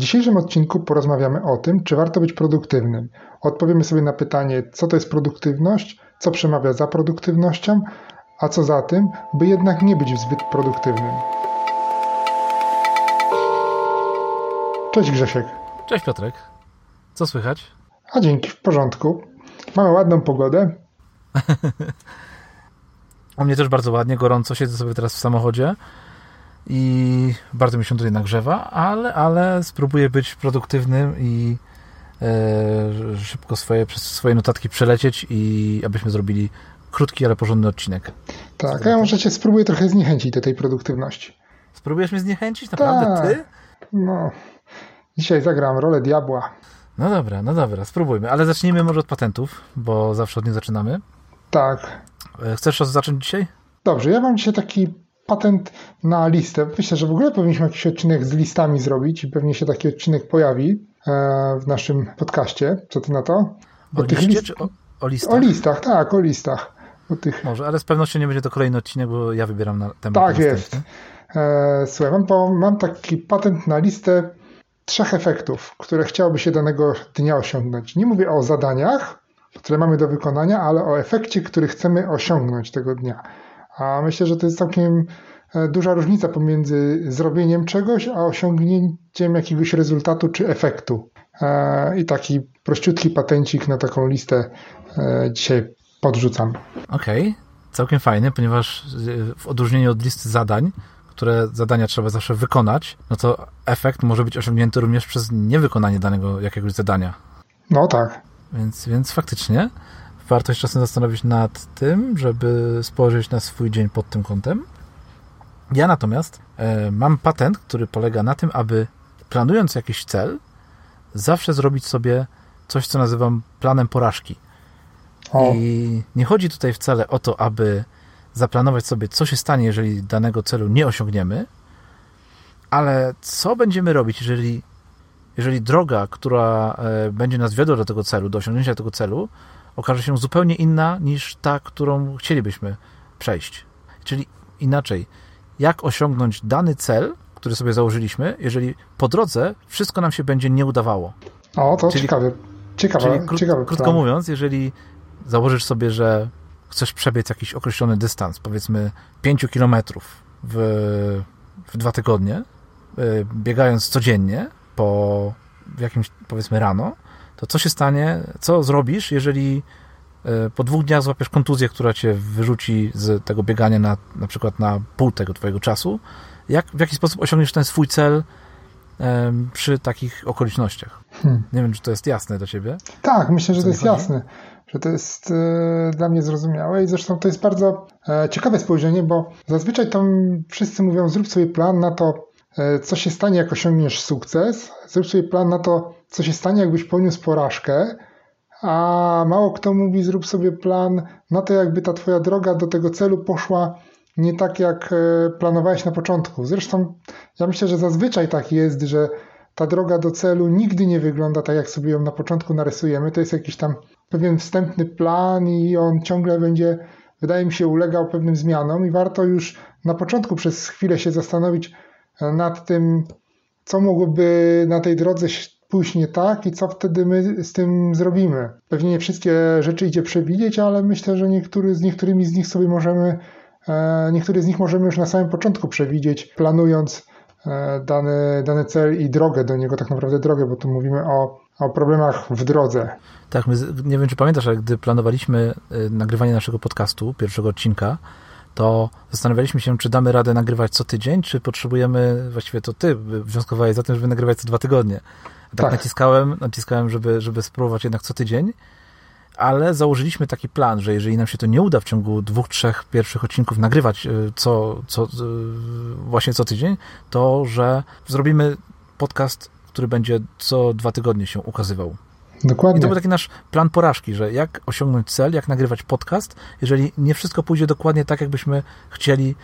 W dzisiejszym odcinku porozmawiamy o tym, czy warto być produktywnym. Odpowiemy sobie na pytanie, co to jest produktywność, co przemawia za produktywnością, a co za tym, by jednak nie być zbyt produktywnym. Cześć Grzesiek. Cześć Piotrek. Co słychać? A dzięki, w porządku. Mamy ładną pogodę. U mnie też bardzo ładnie, gorąco. Siedzę sobie teraz w samochodzie i bardzo mi się tutaj nagrzewa, ale, ale spróbuję być produktywnym i e, szybko swoje, przez swoje notatki przelecieć i abyśmy zrobili krótki, ale porządny odcinek. Tak, a ja może cię spróbuję trochę zniechęcić do tej produktywności. Spróbujesz mnie zniechęcić? Naprawdę Tak. ty? No, dzisiaj zagram rolę diabła. No dobra, no dobra, spróbujmy. Ale zacznijmy może od patentów, bo zawsze od nich zaczynamy. Tak, E, Chcesz zacząć dzisiaj? dobrze, ja mam dzisiaj taki patent na listę. Myślę, że w ogóle powinniśmy jakiś odcinek z listami zrobić i pewnie się taki odcinek pojawi e, w naszym podcaście. Co ty na to? Bo O tych liście list- o, o listach? O listach, tak, o listach. O tych... Może, ale z pewnością nie będzie to kolejny odcinek, bo ja wybieram na temat. Tak jest. E, słuchaj, mam, mam taki patent na listę trzech efektów, które chciałoby się danego dnia osiągnąć. Nie mówię o zadaniach, które mamy do wykonania, ale o efekcie, który chcemy osiągnąć tego dnia. A myślę, że to jest całkiem e, duża różnica pomiędzy zrobieniem czegoś, a osiągnięciem jakiegoś rezultatu czy efektu. E, I taki prościutki patencik na taką listę e, dzisiaj podrzucam. Okej, całkiem fajny, ponieważ w odróżnieniu od listy zadań, które zadania trzeba zawsze wykonać, no to efekt może być osiągnięty również przez niewykonanie danego jakiegoś zadania. No tak. Więc, więc faktycznie warto się czasem zastanowić nad tym, żeby spojrzeć na swój dzień pod tym kątem. Ja natomiast e, mam patent, który polega na tym, aby planując jakiś cel, zawsze zrobić sobie coś, co nazywam planem porażki. O, I nie chodzi tutaj wcale o to, aby zaplanować sobie, co się stanie, jeżeli danego celu nie osiągniemy, ale co będziemy robić, jeżeli, jeżeli droga, która e, będzie nas wiodła do tego celu, do osiągnięcia tego celu, okaże się zupełnie inna niż ta, którą chcielibyśmy przejść. Czyli inaczej, jak osiągnąć dany cel, który sobie założyliśmy, jeżeli po drodze wszystko nam się będzie nie udawało. o to czyli- ciekawe. Ciekawe, Czyli kró- ciekawy krótko plan. mówiąc, jeżeli założysz sobie, że chcesz przebiec jakiś określony dystans, powiedzmy 5 kilometrów w, w dwa tygodnie, y, biegając codziennie po jakimś, powiedzmy rano, to co się stanie, co zrobisz, jeżeli y, po dwóch dniach złapiesz kontuzję, która cię wyrzuci z tego biegania na, na przykład na pół tego twojego czasu, jak, w jaki sposób osiągniesz ten swój cel em, przy takich okolicznościach? Hmm. Nie wiem, czy to jest jasne dla ciebie. Tak, myślę, że to jest chodzi? jasne, że to jest e, dla mnie zrozumiałe i zresztą to jest bardzo e, ciekawe spojrzenie, bo zazwyczaj tam wszyscy mówią, zrób sobie plan na to, e, co się stanie, jak osiągniesz sukces, zrób sobie plan na to, co się stanie, jakbyś poniósł porażkę, a mało kto mówi, zrób sobie plan na to, jakby ta twoja droga do tego celu poszła nie tak, jak e, planowałeś na początku. Zresztą ja myślę, że zazwyczaj tak jest, że ta droga do celu nigdy nie wygląda tak, jak sobie ją na początku narysujemy. To jest jakiś tam pewien wstępny plan i on ciągle będzie, wydaje mi się, ulegał pewnym zmianom i warto już na początku przez chwilę się zastanowić e, nad tym, co mogłoby na tej drodze pójść nie tak i co wtedy my z tym zrobimy. Pewnie nie wszystkie rzeczy idzie przewidzieć, ale myślę, że niektóry, z niektórymi z nich sobie możemy, e, niektóre z nich możemy już na samym początku przewidzieć, planując e, dany, dany cel i drogę do niego, tak naprawdę drogę, bo tu mówimy o, o problemach w drodze. Tak, my, nie wiem, czy pamiętasz, ale gdy planowaliśmy y, nagrywanie naszego podcastu, pierwszego odcinka, to zastanawialiśmy się, czy damy radę nagrywać co tydzień, czy potrzebujemy, właściwie to ty wnioskowałeś za tym, żeby nagrywać co dwa tygodnie. A tak, Tak. naciskałem, naciskałem żeby, żeby spróbować jednak co tydzień, ale założyliśmy taki plan, że jeżeli nam się to nie uda w ciągu dwóch, trzech pierwszych odcinków nagrywać y, co, co, y, właśnie co tydzień, to że zrobimy podcast, który będzie co dwa tygodnie się ukazywał. I Dokładnie. to był taki nasz plan porażki, że jak osiągnąć cel, jak nagrywać podcast, jeżeli nie wszystko pójdzie dokładnie tak, jakbyśmy chcieli,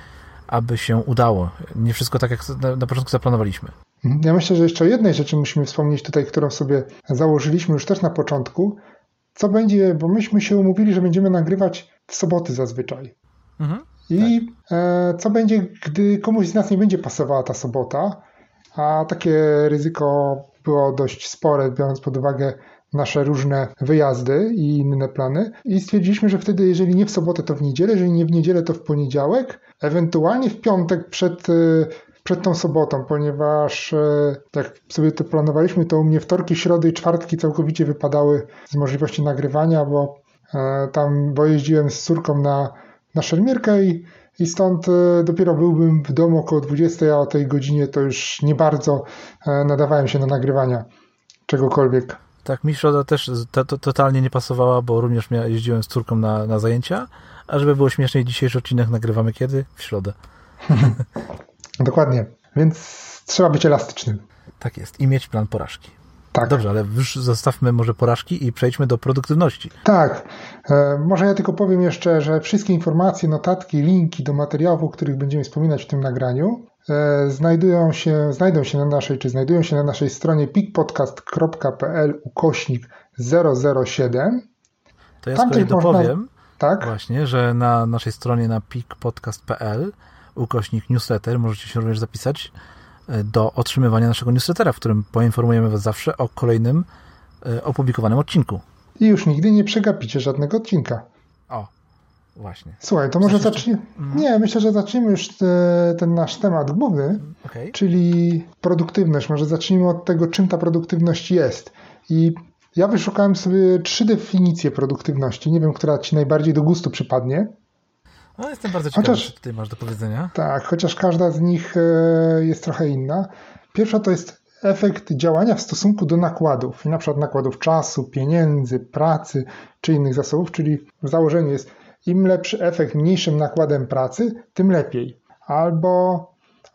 aby się udało. Nie wszystko tak, jak na, na początku zaplanowaliśmy. Ja myślę, że jeszcze o jednej rzeczy musimy wspomnieć tutaj, którą sobie założyliśmy już też na początku. Co będzie, bo myśmy się umówili, że będziemy nagrywać w soboty zazwyczaj. Mhm. I e, co będzie, gdy komuś z nas nie będzie pasowała ta sobota, a takie ryzyko było dość spore, biorąc pod uwagę nasze różne wyjazdy i inne plany. I stwierdziliśmy, że wtedy, jeżeli nie w sobotę, to w niedzielę, jeżeli nie w niedzielę, to w poniedziałek, ewentualnie w piątek przed, y, przed tą sobotą, ponieważ jak sobie to planowaliśmy, to u mnie wtorki, środy i czwartki całkowicie wypadały z możliwości nagrywania, bo tam, bo jeździłem z córką na, na szermierkę i i stąd e, dopiero byłbym w domu około 20, a o tej godzinie to już nie bardzo e, nadawałem się na nagrywania czegokolwiek. Tak, mi środa też to, to, totalnie nie pasowała, bo również jeździłem z córką na, na zajęcia, a żeby było śmieszniej, dzisiejszy odcinek nagrywamy kiedy? W środę. Dokładnie, więc trzeba być elastycznym. Tak jest i mieć plan porażki. Tak. Dobrze, ale już zostawmy może porażki i przejdźmy do produktywności. Tak. E, może ja tylko powiem jeszcze, że wszystkie informacje, notatki, linki do materiałów, o których będziemy wspominać w tym nagraniu, znajdują się, znajdą się na naszej, czy znajdują się na naszej stronie pikpodcast.pl ukośnik 007. To ja kolei dopowiem, można... tak? właśnie, że na naszej stronie na pikpodcast.pl ukośnik newsletter możecie się również zapisać do otrzymywania naszego newslettera, w którym poinformujemy Was zawsze o kolejnym e, opublikowanym odcinku. I już nigdy nie przegapicie żadnego odcinka. Właśnie. Słuchaj, to może zacznijmy. Mhm. Nie, myślę, że zacznijmy już te, ten nasz temat główny, okay. czyli produktywność. Może zacznijmy od tego, czym ta produktywność jest. I ja wyszukałem sobie trzy definicje produktywności. Nie wiem, która Ci najbardziej do gustu przypadnie. No, jestem bardzo ciekawy, chociaż, co tutaj masz do powiedzenia. Tak, chociaż każda z nich e, jest trochę inna. Pierwsza to jest efekt działania w stosunku do nakładów, na przykład nakładów czasu, pieniędzy, pracy czy innych zasobów, czyli w założeniu jest im lepszy efekt mniejszym nakładem pracy, tym lepiej. Albo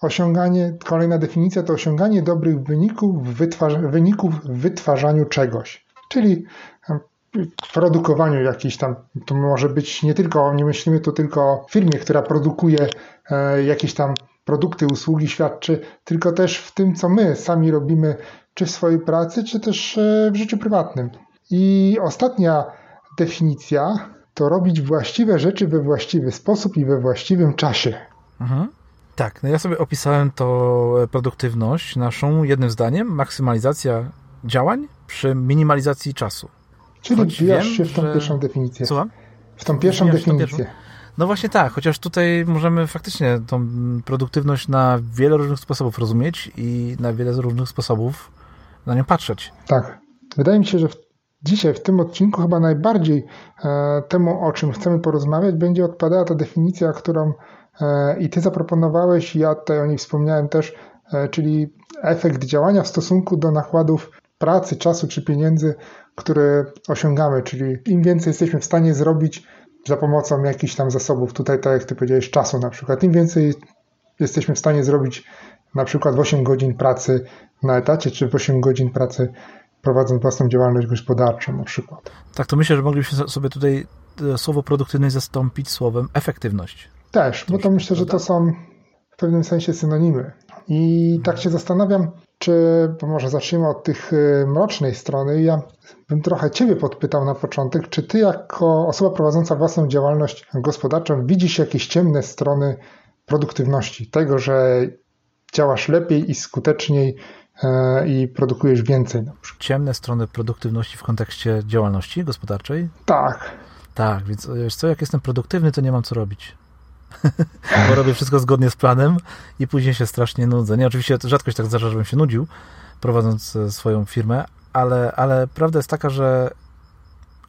osiąganie, kolejna definicja to osiąganie dobrych wyników w, wyników w wytwarzaniu czegoś. Czyli w produkowaniu jakiejś tam, to może być nie tylko, nie myślimy tu tylko o firmie, która produkuje e, jakieś tam produkty, usługi świadczy, tylko też w tym, co my sami robimy, czy w swojej pracy, czy też e, w życiu prywatnym. I ostatnia definicja to robić właściwe rzeczy we właściwy sposób i we właściwym czasie. Mhm. Tak, no ja sobie opisałem to e, produktywność naszą jednym zdaniem, maksymalizacja działań przy minimalizacji czasu. Czyli wbijasz się w tą że... pierwszą definicję. Słucham? W tą pierwszą Wbijasz definicję. Tą pierwszą? No właśnie tak, chociaż tutaj możemy faktycznie tą produktywność na wiele różnych sposobów rozumieć i na wiele różnych sposobów na nią patrzeć. Tak. Wydaje mi się, że w, dzisiaj w tym odcinku chyba najbardziej e, temu, o czym chcemy porozmawiać, będzie odpadała ta definicja, którą e, i ty zaproponowałeś, ja tutaj o niej wspomniałem też, e, czyli efekt działania w stosunku do nakładów pracy, czasu czy pieniędzy, które osiągamy, czyli im więcej jesteśmy w stanie zrobić za pomocą jakichś tam zasobów, tutaj tak jak ty powiedziałeś, czasu na przykład, im więcej jesteśmy w stanie zrobić na przykład w 8 godzin pracy na etacie, czy w 8 godzin pracy prowadząc własną działalność gospodarczą na przykład. Tak, to myślę, że moglibyśmy sobie tutaj e, słowo produktywność zastąpić słowem efektywność. Też, bo to myślę, że to są w pewnym sensie synonimy. I tak się zastanawiam, czy, bo może zacznijmy od tych y, mrocznej strony. Ja bym trochę Ciebie podpytał na początek, czy Ty jako osoba prowadząca własną działalność gospodarczą widzisz jakieś ciemne strony produktywności, tego, że działasz lepiej i skuteczniej e, i produkujesz więcej. Ciemne strony produktywności w kontekście działalności gospodarczej? Tak. Tak, więc wiesz co, jak jestem produktywny, to nie mam co robić. bo robię wszystko zgodnie z planem i później się strasznie nudzę. Nie, oczywiście rzadko się tak zdarza, żebym się nudził, prowadząc e, swoją firmę, ale, ale prawda jest taka, że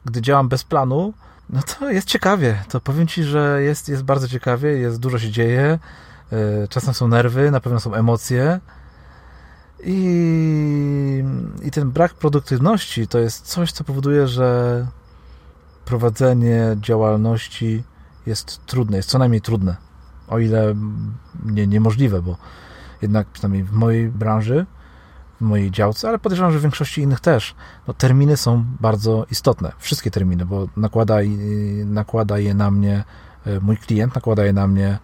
gdy działam bez planu, no to jest ciekawie. To powiem Ci, że jest, jest bardzo ciekawie, jest dużo się dzieje, e, czasem są nerwy, na pewno są emocje i, i ten brak produktywności to jest coś, co powoduje, że prowadzenie działalności jest trudne, jest co najmniej trudne, o ile nie, niemożliwe, bo jednak przynajmniej w mojej branży, w mojej działce, ale podejrzewam, że w większości innych też, no, terminy są bardzo istotne. Wszystkie terminy, bo nakłada, nakłada je na mnie e, mój klient, nakłada je na mnie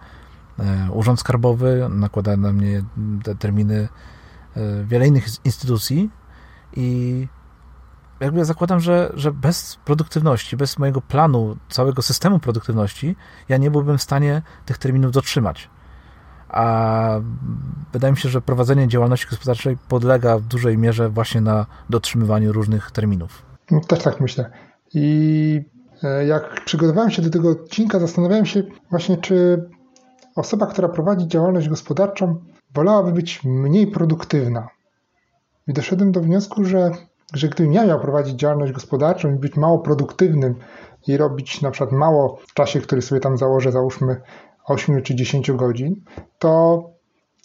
e, Urząd Skarbowy, nakłada na mnie te terminy wiele innych instytucji i jakby zakładam, że, że bez produktywności, bez mojego planu, całego systemu produktywności, ja nie byłbym w stanie tych terminów dotrzymać. a wydaje mi się, że prowadzenie działalności gospodarczej podlega w dużej mierze właśnie na dotrzymywaniu różnych terminów. No, też tak myślę. I e, jak przygotowałem się do tego odcinka, zastanawiałem się właśnie, czy osoba, która prowadzi działalność gospodarczą, wolałaby być mniej produktywna. I doszedłem do wniosku, że, że gdybym ja miał prowadzić działalność gospodarczą i być mało produktywnym i robić na przykład mało w czasie, który sobie tam założę, załóżmy 8 czy 10 godzin, to,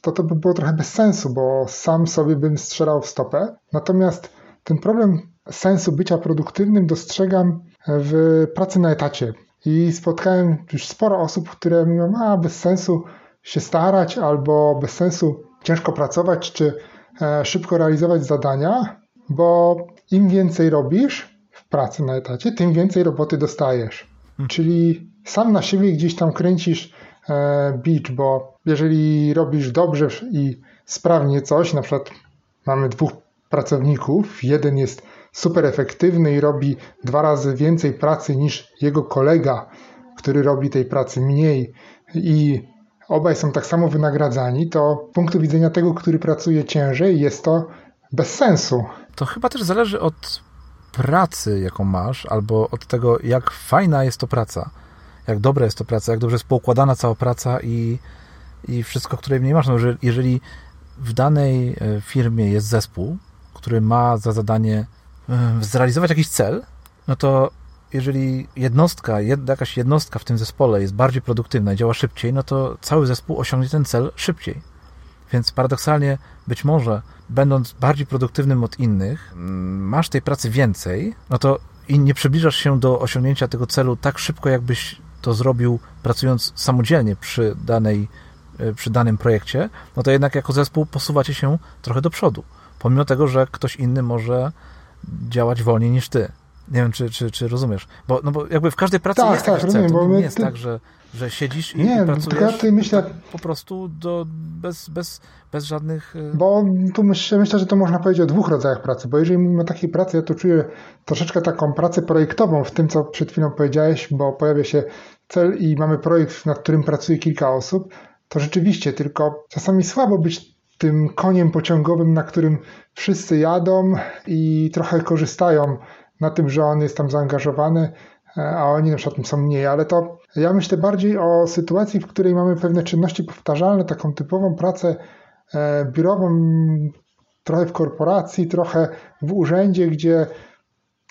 to to by było trochę bez sensu, bo sam sobie bym strzelał w stopę. Natomiast ten problem sensu bycia produktywnym dostrzegam w pracy na etacie. I spotkałem już sporo osób, które mówią, a bez sensu się starać, albo bez sensu ciężko pracować, czy e, szybko realizować zadania, bo im więcej robisz w pracy na etacie, tym więcej roboty dostajesz. Hmm. Czyli sam na siebie gdzieś tam kręcisz e, bicz, bo jeżeli robisz dobrze i sprawnie coś, na przykład mamy dwóch pracowników, jeden jest super efektywny i robi dwa razy więcej pracy niż jego kolega, który robi tej pracy mniej i obaj są tak samo wynagradzani, to z punktu widzenia tego, który pracuje ciężej, jest to bez sensu. To chyba też zależy od pracy, jaką masz, albo od tego, jak fajna jest to praca, jak dobra jest to praca, jak dobrze jest poukładana cała praca i, i wszystko, które w niej masz. No, że jeżeli w danej e, firmie jest zespół, który ma za zadanie e, zrealizować jakiś cel, no to jeżeli jednostka, jakaś jednostka w tym zespole jest bardziej produktywna i działa szybciej, no to cały zespół osiągnie ten cel szybciej. Więc paradoksalnie, być może, będąc bardziej produktywnym od innych, mm, masz tej pracy więcej, no to i nie przybliżasz się do osiągnięcia tego celu tak szybko, jakbyś to zrobił pracując samodzielnie przy, danej, e, przy danym projekcie, no to jednak jako zespół posuwacie się trochę do przodu. Pomimo tego, że ktoś inny może działać wolniej niż ty. Nie wiem, czy, czy, czy rozumiesz. Bo, no bo jakby w każdej pracy tak, jest tak, taki rozumiem, cel. To nie jest ty... tak, że, że siedzisz i, nie, i pracujesz ja myślę... tak po prostu do, bez, bez, bez żadnych... Y, bo tu myślę, myślę, że to można powiedzieć o dwóch rodzajach pracy, bo jeżeli mówimy o takiej pracy, ja tu czuję troszeczkę taką pracę projektową w tym, co przed chwilą powiedziałeś, bo pojawia się cel i mamy projekt, nad którym pracuje kilka osób, to rzeczywiście, tylko czasami słabo być tym koniem pociągowym, na którym wszyscy jadą i trochę korzystają na tym, że on jest tam zaangażowany, e, a oni na przykład są mniej, ale to ja myślę bardziej o sytuacji, w której mamy pewne czynności powtarzalne, taką typową pracę e, biurową, trochę w korporacji, trochę w urzędzie, gdzie,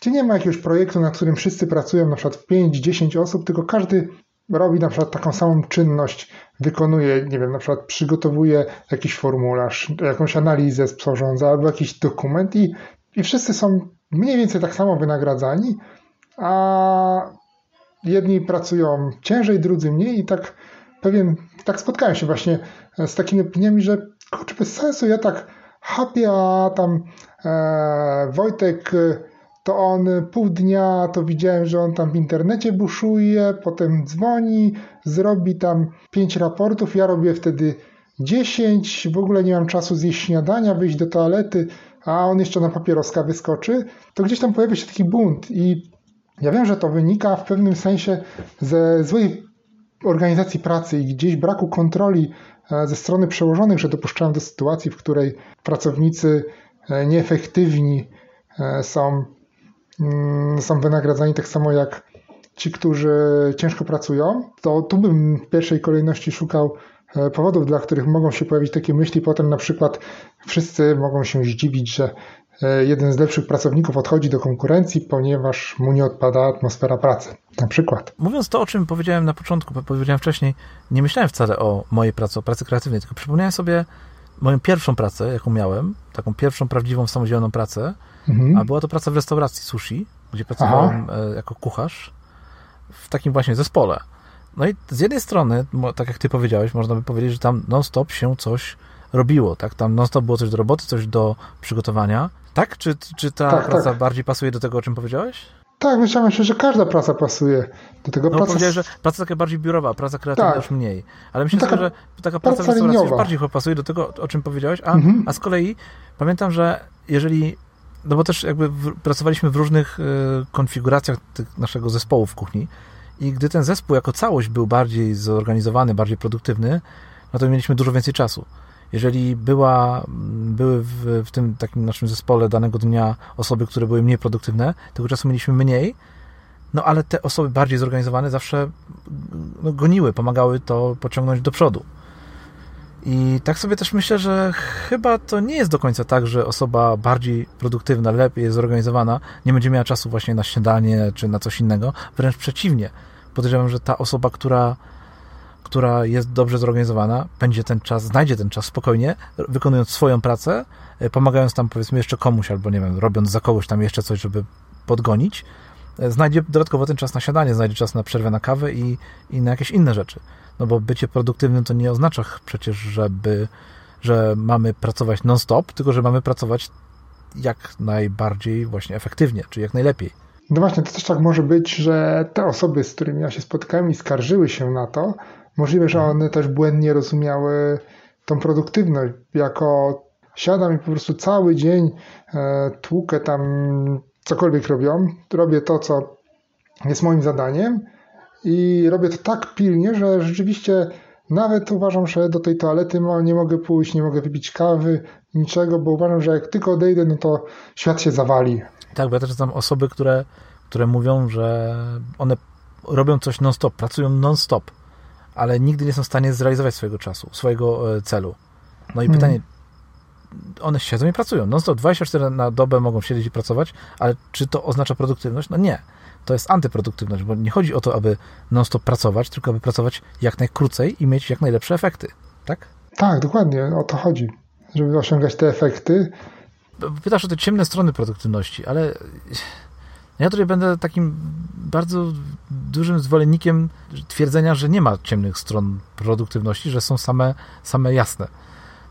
gdzie nie ma jakiegoś projektu, na którym wszyscy pracują, na przykład 5-10 osób, tylko każdy robi na przykład taką samą czynność, wykonuje, nie wiem, na przykład przygotowuje jakiś formularz, jakąś analizę sporządza albo jakiś dokument i, i wszyscy są mniej więcej tak samo wynagradzani, a jedni pracują ciężej, drudzy mniej i tak pewien, tak spotkałem się właśnie z takimi opiniami, że kurczę, bez sensu, ja tak hapię, a tam e, Wojtek to on pół dnia to widziałem, że on tam w internecie buszuje, potem dzwoni, zrobi tam pięć raportów, ja robię wtedy dziesięć, w ogóle nie mam czasu zjeść śniadania, wyjść do toalety, a on jeszcze na papieroska wyskoczy, to gdzieś tam pojawia się taki bunt i ja wiem, że to wynika w pewnym sensie ze złej organizacji pracy i gdzieś braku kontroli e, ze strony przełożonych, że dopuszczają do sytuacji, w której pracownicy e, nieefektywni e, są, mm, są wynagradzani tak samo jak ci, którzy ciężko pracują, to tu bym w pierwszej kolejności szukał powodów, dla których mogą się pojawić takie myśli. Potem na przykład wszyscy mogą się zdziwić, że e, jeden z lepszych pracowników odchodzi do konkurencji, ponieważ mu nie odpada atmosfera pracy. Na przykład. Mówiąc to, o czym powiedziałem na początku, powiedziałem wcześniej, nie myślałem wcale o mojej pracy, o pracy kreatywnej, tylko przypomniałem sobie moją pierwszą pracę, jaką miałem, taką pierwszą prawdziwą samodzielną pracę, mhm. a była to praca w restauracji sushi, gdzie pracowałem Aha. E, jako kucharz w takim właśnie zespole. No i z jednej strony, tak jak ty powiedziałeś, można by powiedzieć, że tam non-stop się coś robiło, tak? Tam non-stop było coś do roboty, coś do przygotowania. Tak? Czy, czy ta tak, praca tak. bardziej pasuje do tego, o czym powiedziałeś? Tak, myślałem się, że każda praca pasuje do tego. No, praca... powiedziałeś, że praca taka bardziej biurowa, praca kreatywna tak. już mniej. Ale myślę, taka, że taka praca, praca w restauracji już bardziej chyba pasuje do tego, o czym powiedziałeś. A, mhm. a z kolei pamiętam, że jeżeli no bo też jakby pracowaliśmy w różnych y, konfiguracjach naszego zespołu w kuchni i gdy ten zespół jako całość był bardziej zorganizowany, bardziej produktywny, no to mieliśmy dużo więcej czasu. Jeżeli była, były w, w tym takim naszym zespole danego dnia osoby, które były mniej produktywne, tego czasu mieliśmy mniej, no ale te osoby bardziej zorganizowane zawsze no, goniły, pomagały to pociągnąć do przodu. I tak sobie też myślę, że chyba to nie jest do końca tak, że osoba bardziej produktywna, lepiej zorganizowana nie będzie miała czasu właśnie na śniadanie czy na coś innego. Wręcz przeciwnie. Podejrzewam, że ta osoba, która, która jest dobrze zorganizowana, będzie ten czas, znajdzie ten czas spokojnie, wykonując swoją pracę, e, pomagając tam powiedzmy jeszcze komuś, albo nie wiem, robiąc za kogoś tam jeszcze coś, żeby podgonić, e, znajdzie dodatkowo ten czas na siadanie, znajdzie czas na przerwę na kawę i, i na jakieś inne rzeczy. No bo bycie produktywnym to nie oznacza przecież, żeby, że mamy pracować non-stop, tylko że mamy pracować jak najbardziej właśnie efektywnie, czy jak najlepiej. No właśnie, to też tak może być, że te osoby, z którymi ja się spotkałem i skarżyły się na to, możliwe, że one też błędnie rozumiały tą produktywność jako siadam i po prostu cały dzień e, tłukę tam cokolwiek robią, robię to, co jest moim zadaniem i robię to tak pilnie, że rzeczywiście nawet uważam, że do tej toalety nie mogę pójść, nie mogę wypić kawy, niczego, bo uważam, że jak tylko odejdę, no to świat się zawali. Tak, bo ja też znam osoby, które, które mówią, że one robią coś non-stop, pracują non-stop, ale nigdy nie są w stanie zrealizować swojego czasu, swojego e, celu. No i hmm. pytanie, one siedzą i pracują. Non-stop 24 na dobę mogą siedzieć i pracować, ale czy to oznacza produktywność? No nie to jest antyproduktywność, bo nie chodzi o to, aby non-stop pracować, tylko aby pracować jak najkrócej i mieć jak najlepsze efekty, tak? Tak, dokładnie, o to chodzi, żeby osiągać te efekty. Pytasz o te ciemne strony produktywności, ale ja tutaj będę takim bardzo dużym zwolennikiem twierdzenia, że nie ma ciemnych stron produktywności, że są same, same jasne.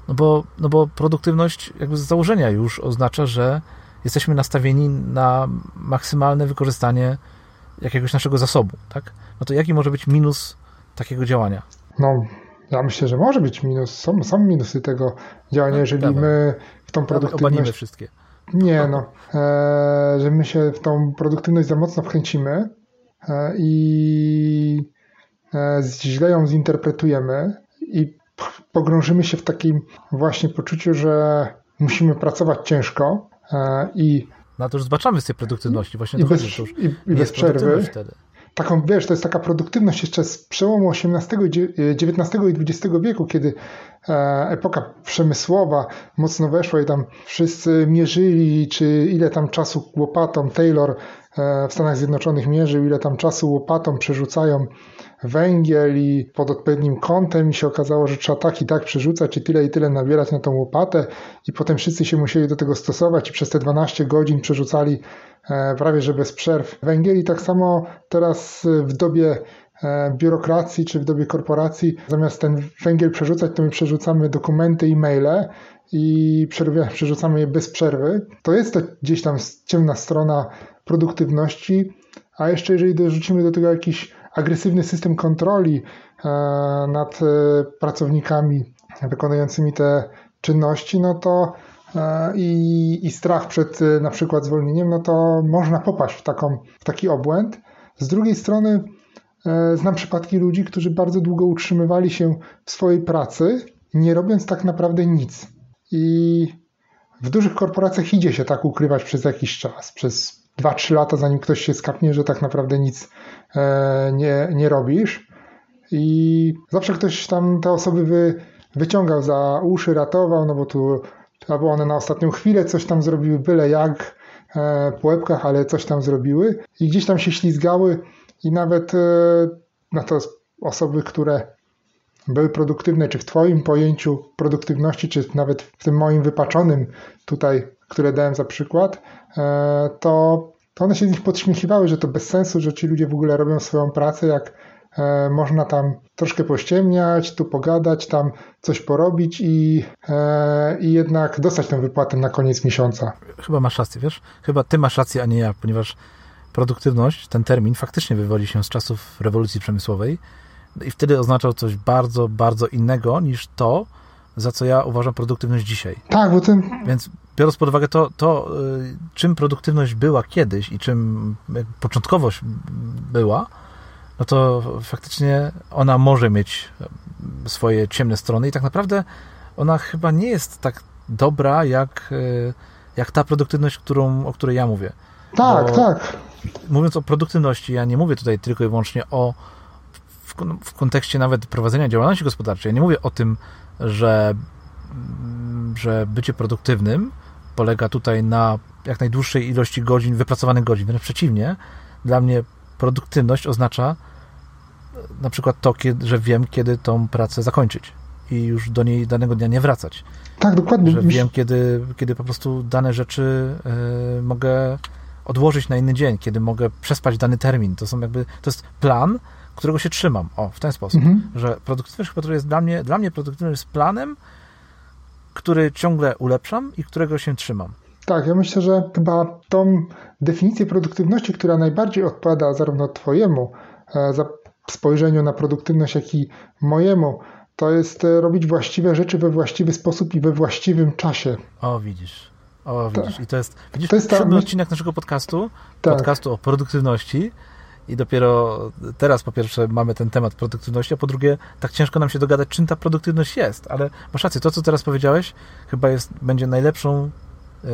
No bo, no bo produktywność jakby z założenia już oznacza, że jesteśmy nastawieni na maksymalne wykorzystanie jakiegoś naszego zasobu, tak? No to jaki może być minus takiego działania? No, ja myślę, że może być minus. Są, są minusy tego działania, no, jeżeli my w tą produktywność... Obalimy wszystkie. Nie, no. E, że my się w tą produktywność za mocno wkręcimy e, i e, źle ją zinterpretujemy i pogrążymy się w takim właśnie poczuciu, że musimy pracować ciężko, E, I no to już zbaczamy z tej produktywności, właśnie i bez, chodzi, i, i bez przerwy. Wtedy. Taką, wiesz, to jest taka produktywność jeszcze z przełomu XVIII, XIX i XX wieku, kiedy e, epoka przemysłowa mocno weszła i tam wszyscy mierzyli, czy ile tam czasu łopatą Taylor e, w Stanach Zjednoczonych mierzył, ile tam czasu łopatą przerzucają węgiel i pod odpowiednim kątem i się okazało, że trzeba tak i tak przerzucać i tyle i tyle nabierać na tą łopatę. I potem wszyscy się musieli do tego stosować i przez te 12 godzin przerzucali e, prawie że bez przerw węgiel. I tak samo teraz w dobie e, biurokracji czy w dobie korporacji zamiast ten węgiel przerzucać, to my przerzucamy dokumenty i maile i przerzucamy je bez przerwy. To jest to gdzieś tam ciemna strona produktywności, a jeszcze jeżeli dorzucimy do tego jakiś agresywny system kontroli e, nad e, pracownikami wykonującymi te czynności, no to e, i, i strach przed na przykład zwolnieniem, no to można popaść w, taką, w taki obłęd. Z drugiej strony znam przypadki ludzi, którzy bardzo długo utrzymywali się w swojej pracy, nie robiąc tak naprawdę nic. I w dużych korporacjach idzie się tak ukrywać przez jakiś czas, przez 2-3 lata, zanim ktoś się skapnie, że tak naprawdę nic E, nie, nie robisz. I zawsze ktoś tam te osoby wy, wyciągał za uszy, ratował, no bo tu albo one na ostatnią chwilę coś tam zrobiły, byle jak e, po łebkach, ale coś tam zrobiły i gdzieś tam się ślizgały i nawet e, na to osoby, które były produktywne, czy w Twoim pojęciu produktywności, czy nawet w tym moim wypaczonym tutaj, które dałem za przykład, to to one się z nich podśmiechiwały, że to bez sensu, że ci ludzie w ogóle robią swoją pracę, jak e, można tam troszkę pościemniać, tu pogadać, tam coś porobić i, e, i jednak dostać tę wypłatę na koniec miesiąca. Chyba masz rację, wiesz? Chyba ty masz rację, a nie ja, ponieważ produktywność, ten termin faktycznie wywodzi się z czasów rewolucji przemysłowej i wtedy oznaczał coś bardzo, bardzo innego niż to, za co ja uważam produktywność dzisiaj. Tak, bo ten... Więc biorąc pod uwagę to, to y, czym produktywność była kiedyś i czym początkowość była, no to faktycznie ona może mieć swoje ciemne strony i tak naprawdę ona chyba nie jest tak dobra jak, e, jak ta produktywność, którą, o której ja mówię. Tak, Bo tak. Mówiąc o produktywności, ja nie mówię tutaj tylko i wyłącznie o w, w kontekście nawet prowadzenia działalności gospodarczej. Ja nie mówię o tym, że, że bycie produktywnym polega tutaj na jak najdłuższej ilości godzin, wypracowanych godzin. Wręcz przeciwnie, dla mnie produktywność oznacza na przykład to, że wiem, kiedy tą pracę zakończyć i już do niej danego dnia nie wracać. Tak, dokładnie. Że wiem, kiedy, kiedy po prostu dane rzeczy y, mogę odłożyć na inny dzień, kiedy mogę przespać dany termin. To są jakby, to jest plan, którego się trzymam. O, w ten sposób. Mhm. Że produktywność chyba jest dla mnie, dla mnie produktywność jest planem, który ciągle ulepszam i którego się trzymam. Tak, ja myślę, że chyba tą definicję produktywności, która najbardziej odpowiada zarówno Twojemu e, spojrzeniu na produktywność, jak i mojemu, to jest e, robić właściwe rzeczy we właściwy sposób i we właściwym czasie. O, widzisz. O, widzisz. I to jest, widzisz, to jest ta... odcinek naszego podcastu, tak. podcastu o produktywności i dopiero teraz po pierwsze mamy ten temat produktywności, a po drugie tak ciężko nam się dogadać, czym ta produktywność jest, ale masz rację, to co teraz powiedziałeś chyba jest, będzie najlepszą e,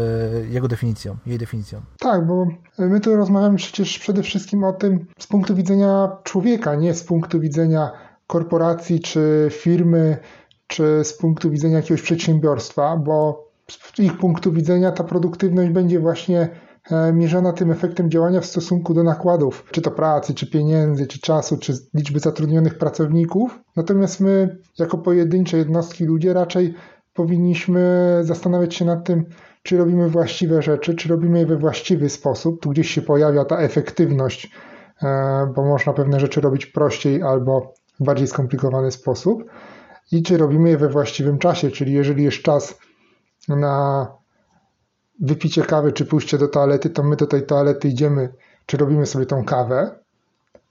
jego definicją, jej definicją. Tak, bo my tu rozmawiamy przecież przede wszystkim o tym z punktu widzenia człowieka, nie z punktu widzenia korporacji czy firmy, czy z punktu widzenia jakiegoś przedsiębiorstwa, bo z ich punktu widzenia ta produktywność będzie właśnie e, mierzona tym efektem działania w stosunku do nakładów, czy to pracy, czy pieniędzy, czy czasu, czy liczby zatrudnionych pracowników. Natomiast my, jako pojedyncze jednostki ludzie, raczej powinniśmy zastanawiać się nad tym, czy robimy właściwe rzeczy, czy robimy je we właściwy sposób. Tu gdzieś się pojawia ta efektywność, e, bo można pewne rzeczy robić prościej albo w bardziej skomplikowany sposób. I czy robimy je we właściwym czasie, czyli jeżeli jest czas na wypicie kawy czy pójście do toalety, to my do tej toalety idziemy, czy robimy sobie tą kawę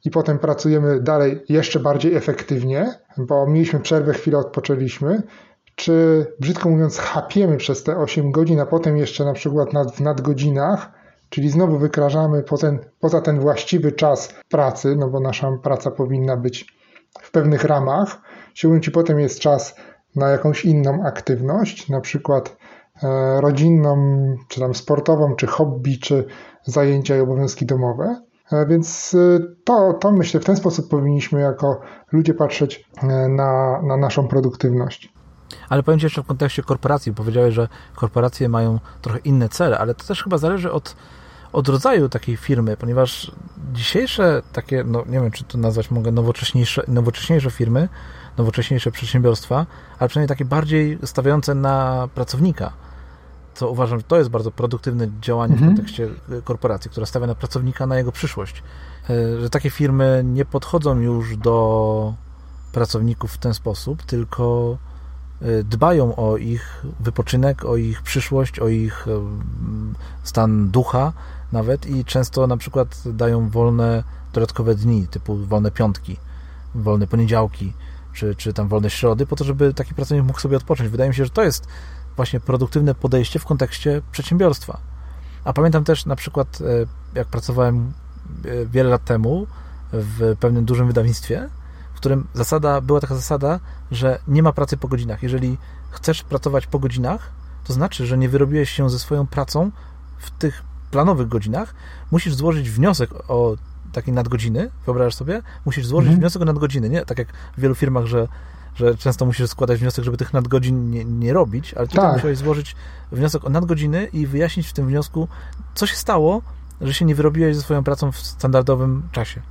i potem pracujemy dalej jeszcze bardziej efektywnie, bo mieliśmy przerwę, chwilę odpoczęliśmy, czy brzydko mówiąc, chapiemy przez te 8 godzin, a potem jeszcze na przykład nad, w nadgodzinach, czyli znowu wykrażamy poza ten, poza ten właściwy czas pracy, no bo nasza praca powinna być w pewnych ramach. Siłą ci potem jest czas na jakąś inną aktywność, na przykład rodzinną, czy tam sportową, czy hobby, czy zajęcia i obowiązki domowe. E, więc e, to, to myślę, w ten sposób powinniśmy jako ludzie patrzeć na, na naszą produktywność. Ale powiem Ci jeszcze w kontekście korporacji. Powiedziałeś, że korporacje mają trochę inne cele, ale to też chyba zależy od, od rodzaju takiej firmy, ponieważ dzisiejsze takie, no nie wiem, czy to nazwać mogę nowocześniejsze, nowocześniejsze firmy, nowocześniejsze przedsiębiorstwa, ale przynajmniej takie bardziej stawiające na pracownika. Co uważam, że to jest bardzo produktywne działanie mhm. w kontekście korporacji, która stawia na pracownika, na jego przyszłość. E, że takie firmy nie podchodzą już do pracowników w ten sposób, tylko e, dbają o ich wypoczynek, o ich przyszłość, o ich e, stan ducha nawet i często na przykład dają wolne dodatkowe dni, typu wolne piątki, wolne poniedziałki, czy, czy tam wolne środy, po to, żeby taki pracownik mógł sobie odpocząć. Wydaje mi się, że to jest właśnie produktywne podejście w kontekście przedsiębiorstwa. A pamiętam też na przykład, e, jak pracowałem e, wiele lat temu w pewnym dużym wydawnictwie, w którym zasada, była taka zasada, że nie ma pracy po godzinach. Jeżeli chcesz pracować po godzinach, to znaczy, że nie wyrobiłeś się ze swoją pracą w tych planowych godzinach, musisz złożyć wniosek o takiej nadgodziny, wyobrażasz sobie? Musisz złożyć mhm. wniosek o nadgodziny, nie? Tak jak w wielu firmach, że, że często musisz składać wniosek, żeby tych nadgodzin nie, nie robić, ale tutaj tak. musiałeś złożyć wniosek o nadgodziny i wyjaśnić w tym wniosku, co się stało, że się nie wyrobiłeś ze swoją pracą w standardowym czasie.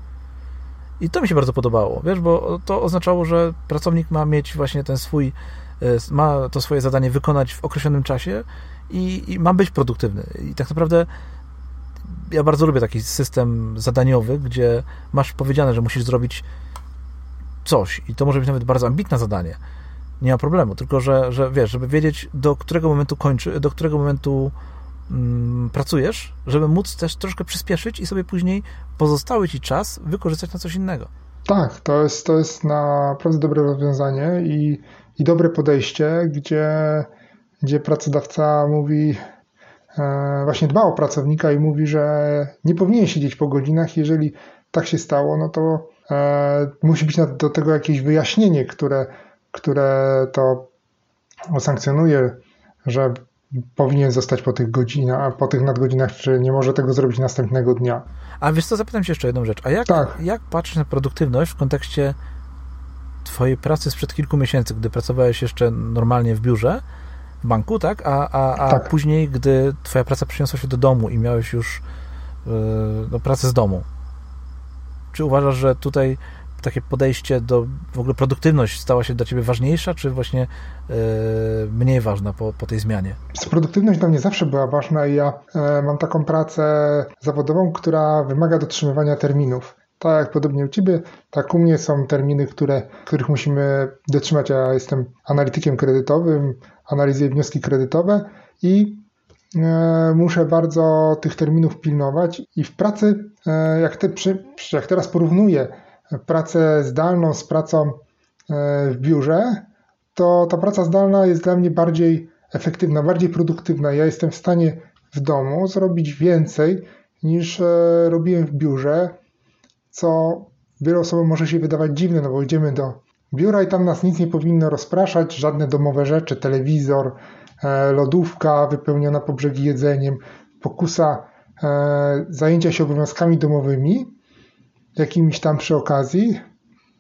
I to mi się bardzo podobało, wiesz, bo to oznaczało, że pracownik ma mieć właśnie ten swój, e, ma to swoje zadanie wykonać w określonym czasie i, i ma być produktywny. I tak naprawdę ja bardzo lubię taki system zadaniowy, gdzie masz powiedziane, że musisz zrobić coś i to może być nawet bardzo ambitne zadanie. Nie ma problemu, tylko że, że wiesz, żeby wiedzieć, do którego momentu kończy, do którego momentu mm, pracujesz, żeby móc też troszkę przyspieszyć i sobie później pozostały ci czas wykorzystać na coś innego. Tak, to jest, to jest naprawdę dobre rozwiązanie i, i dobre podejście, gdzie, gdzie pracodawca mówi, E, właśnie dba o pracownika i mówi, że nie powinien siedzieć po godzinach. Jeżeli tak się stało, no to musi być do tego jakieś wyjaśnienie, które, które to sankcjonuje, że powinien zostać po tych godzinach, po tych nadgodzinach, czy nie może tego zrobić następnego dnia. A wiesz co, zapytam się jeszcze jedną rzecz. A jak, tak. jak patrzysz na produktywność w kontekście twojej pracy sprzed kilku miesięcy, gdy pracowałeś jeszcze normalnie w biurze, w banku, tak? A, a, a tak. później, gdy twoja praca przeniosła się do domu i miałeś już yy, no, pracę z domu. Czy uważasz, że tutaj takie podejście do w ogóle produktywność stała się dla ciebie ważniejsza, czy właśnie yy, mniej ważna po, po tej zmianie? Produktywność dla mnie zawsze była ważna i ja yy, mam taką pracę zawodową, która wymaga dotrzymywania terminów. Tak jak podobnie u Ciebie, tak u mnie są terminy, które, których musimy dotrzymać. Ja jestem analitykiem kredytowym, analizuję wnioski kredytowe i e, muszę bardzo tych terminów pilnować i w pracy, e, jak, te, jak teraz porównuję pracę zdalną z pracą e, w biurze, to ta praca zdalna jest dla mnie bardziej efektywna, bardziej produktywna. Ja jestem w stanie w domu zrobić więcej niż robiłem w biurze, co wielu osobom może się wydawać dziwne, no bo idziemy do biura i tam nas nic nie powinno rozpraszać, żadne domowe rzeczy, telewizor, e, lodówka wypełniona po brzegi jedzeniem, pokusa e, zajęcia się obowiązkami domowymi, jakimiś tam przy okazji,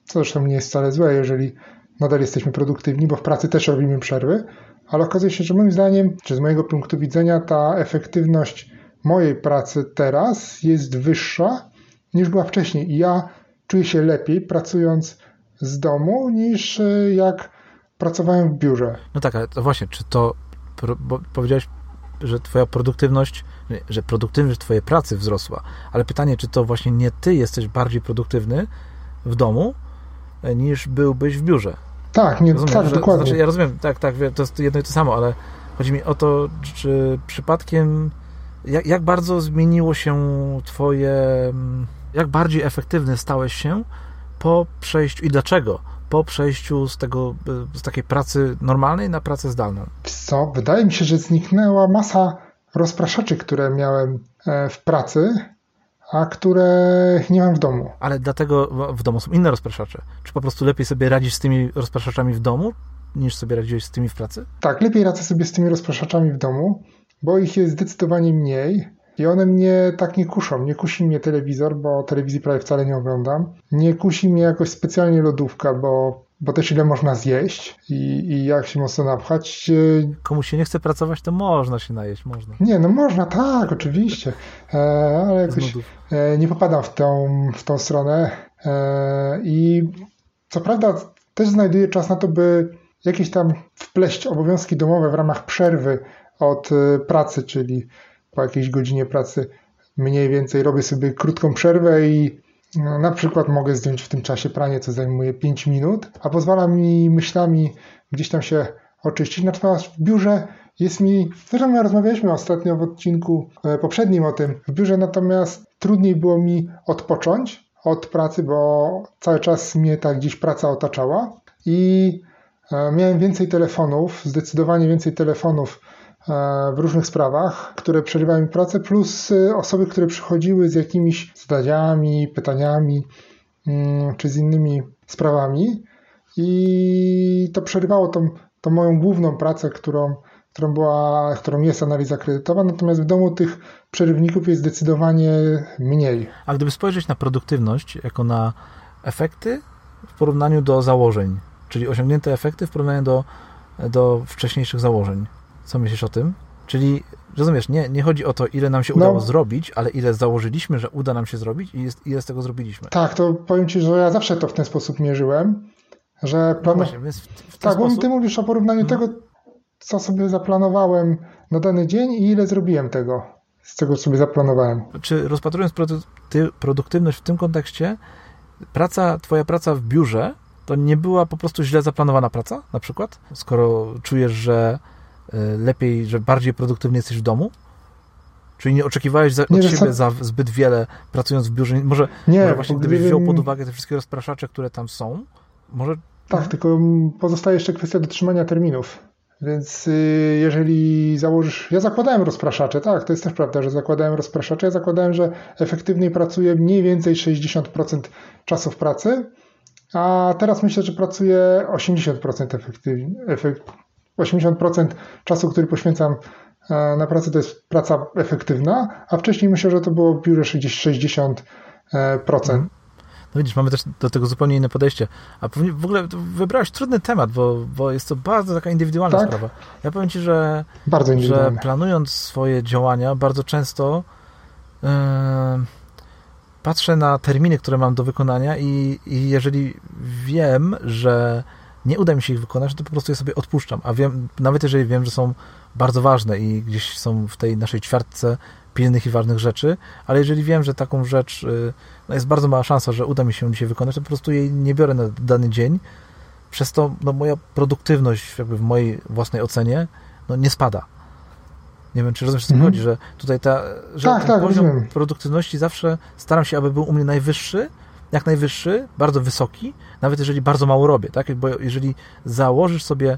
co zresztą nie jest wcale złe, jeżeli nadal jesteśmy produktywni, bo w pracy też robimy przerwy, ale okazuje się, że moim zdaniem, czy z mojego punktu widzenia, ta efektywność mojej pracy teraz jest wyższa niż była wcześniej. I ja czuję się lepiej pracując z domu niż e, jak pracowałem w biurze. No tak, ale to właśnie, czy to, bo powiedziałeś, że twoja produktywność, że produktywność twojej pracy wzrosła, ale pytanie, czy to właśnie nie ty jesteś bardziej produktywny w domu, e, niż byłbyś w biurze? Tak, nie, rozumiem, tak, że, dokładnie. Znaczy, ja rozumiem, tak, tak, to jest jedno i to samo, ale chodzi mi o to, czy przypadkiem, jak, jak bardzo zmieniło się twoje, mm, jak bardziej efektywny stałeś się po przejściu i dlaczego po przejściu z, tego, z takiej pracy normalnej na pracę zdalną? Co? Wydaje mi się, że zniknęła masa rozpraszaczy, które miałem e, w pracy, a które nie mam w domu. Ale dlatego w domu są inne rozpraszacze. Czy po prostu lepiej sobie radzisz z tymi rozpraszaczami w domu, niż sobie radziłeś z tymi w pracy? Tak, lepiej radzę sobie z tymi rozpraszaczami w domu, bo ich jest zdecydowanie mniej i one mnie tak nie kuszą. Nie kusi mnie telewizor, bo telewizji prawie wcale nie oglądam. Nie kusi mnie jakoś specjalnie lodówka, bo, bo też ile można zjeść i, i jak się mocno napchać. Komu się nie chce pracować, to można się najeść, można. Nie, no można, tak, oczywiście. E, ale jakoś e, nie popadam w tą, w tą stronę. E, I co prawda też znajduję czas na to, by jakieś tam wpleść obowiązki domowe w ramach przerwy od e, pracy, czyli po jakiejś godzinie pracy mniej więcej robię sobie krótką przerwę i no, na przykład mogę zdjąć w tym czasie pranie, co zajmuje 5 minut, a pozwala mi myślami gdzieś tam się oczyścić. Natomiast w biurze jest mi, zresztą my rozmawialiśmy ostatnio w odcinku e, poprzednim o tym, w biurze natomiast trudniej było mi odpocząć od pracy, bo cały czas mnie tak gdzieś praca otaczała i e, miałem więcej telefonów, zdecydowanie więcej telefonów w różnych sprawach, które przerywają mi pracę, plus e, osoby, które przychodziły z jakimiś zadaniami, pytaniami mm, czy z innymi sprawami. I to przerywało tą, tą moją główną pracę, którą, którą, była, którą jest analiza kredytowa, natomiast w domu tych przerywników jest zdecydowanie mniej. A gdyby spojrzeć na produktywność jako na efekty w porównaniu do założeń, czyli osiągnięte efekty w porównaniu do, do wcześniejszych założeń, co myślisz o tym? Czyli, rozumiesz, nie, nie chodzi o to, ile nam się udało no, zrobić, ale ile założyliśmy, że uda nam się zrobić i jest, ile z tego zrobiliśmy. Tak, to powiem Ci, że ja zawsze to w ten sposób mierzyłem, że plan... no właśnie, w, w Tak, sposób... bo Ty mówisz o porównaniu hmm. tego, co sobie zaplanowałem na dany dzień i ile zrobiłem tego, z czego sobie zaplanowałem. Czy rozpatrując produktywność w tym kontekście, praca, Twoja praca w biurze to nie była po prostu źle zaplanowana praca, na przykład? Skoro czujesz, że lepiej, że bardziej produktywnie jesteś w domu? Czyli nie oczekiwałeś za, nie, od siebie za zbyt wiele pracując w biurze? Może, nie, może właśnie gdybyś wziął pod uwagę te wszystkie rozpraszacze, które tam są, może... Tak, no. tylko pozostaje jeszcze kwestia dotrzymania terminów. Więc y, jeżeli założysz. Ja zakładałem rozpraszacze, tak, to jest też prawda, że zakładałem rozpraszacze. Ja zakładałem, że efektywniej pracuję mniej więcej 60% czasu w pracy, a teraz myślę, że pracuję 80% efektywnie. Efekt, 80% czasu, który poświęcam e, na pracę, to jest praca efektywna, a wcześniej myślę, że to było w biurze 60%. Mhm. No widzisz, mamy też do tego zupełnie inne podejście. A w ogóle wybrałeś trudny temat, bo, bo jest to bardzo taka indywidualna tak? sprawa. Ja powiem Ci, że, że planując swoje działania, bardzo często yy, patrzę na terminy, które mam do wykonania i, i jeżeli wiem, że nie uda mi się ich wykonać, to po prostu je sobie odpuszczam. A wiem, nawet jeżeli wiem, że są bardzo ważne i gdzieś są w tej naszej ćwiartce pilnych i ważnych rzeczy, ale jeżeli wiem, że taką rzecz y, no jest bardzo mała szansa, że uda mi się dzisiaj wykonać, to po prostu jej nie biorę na dany dzień. Przez to no, moja produktywność jakby w mojej własnej ocenie no, nie spada. Nie wiem, czy rozumiesz, o co mhm. chodzi, że tutaj ta, że tak, tak, poziom rozumiem. produktywności zawsze staram się, aby był u mnie najwyższy, jak najwyższy, bardzo wysoki, nawet jeżeli bardzo mało robię, tak? Bo jeżeli założysz sobie,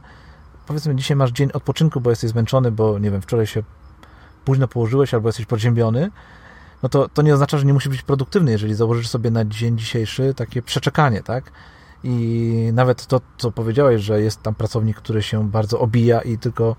powiedzmy, dzisiaj masz dzień odpoczynku, bo jesteś zmęczony, bo nie wiem, wczoraj się późno położyłeś albo jesteś podziębiony, no to, to nie oznacza, że nie musi być produktywny, jeżeli założysz sobie na dzień dzisiejszy takie przeczekanie, tak? I nawet to, co powiedziałeś, że jest tam pracownik, który się bardzo obija i tylko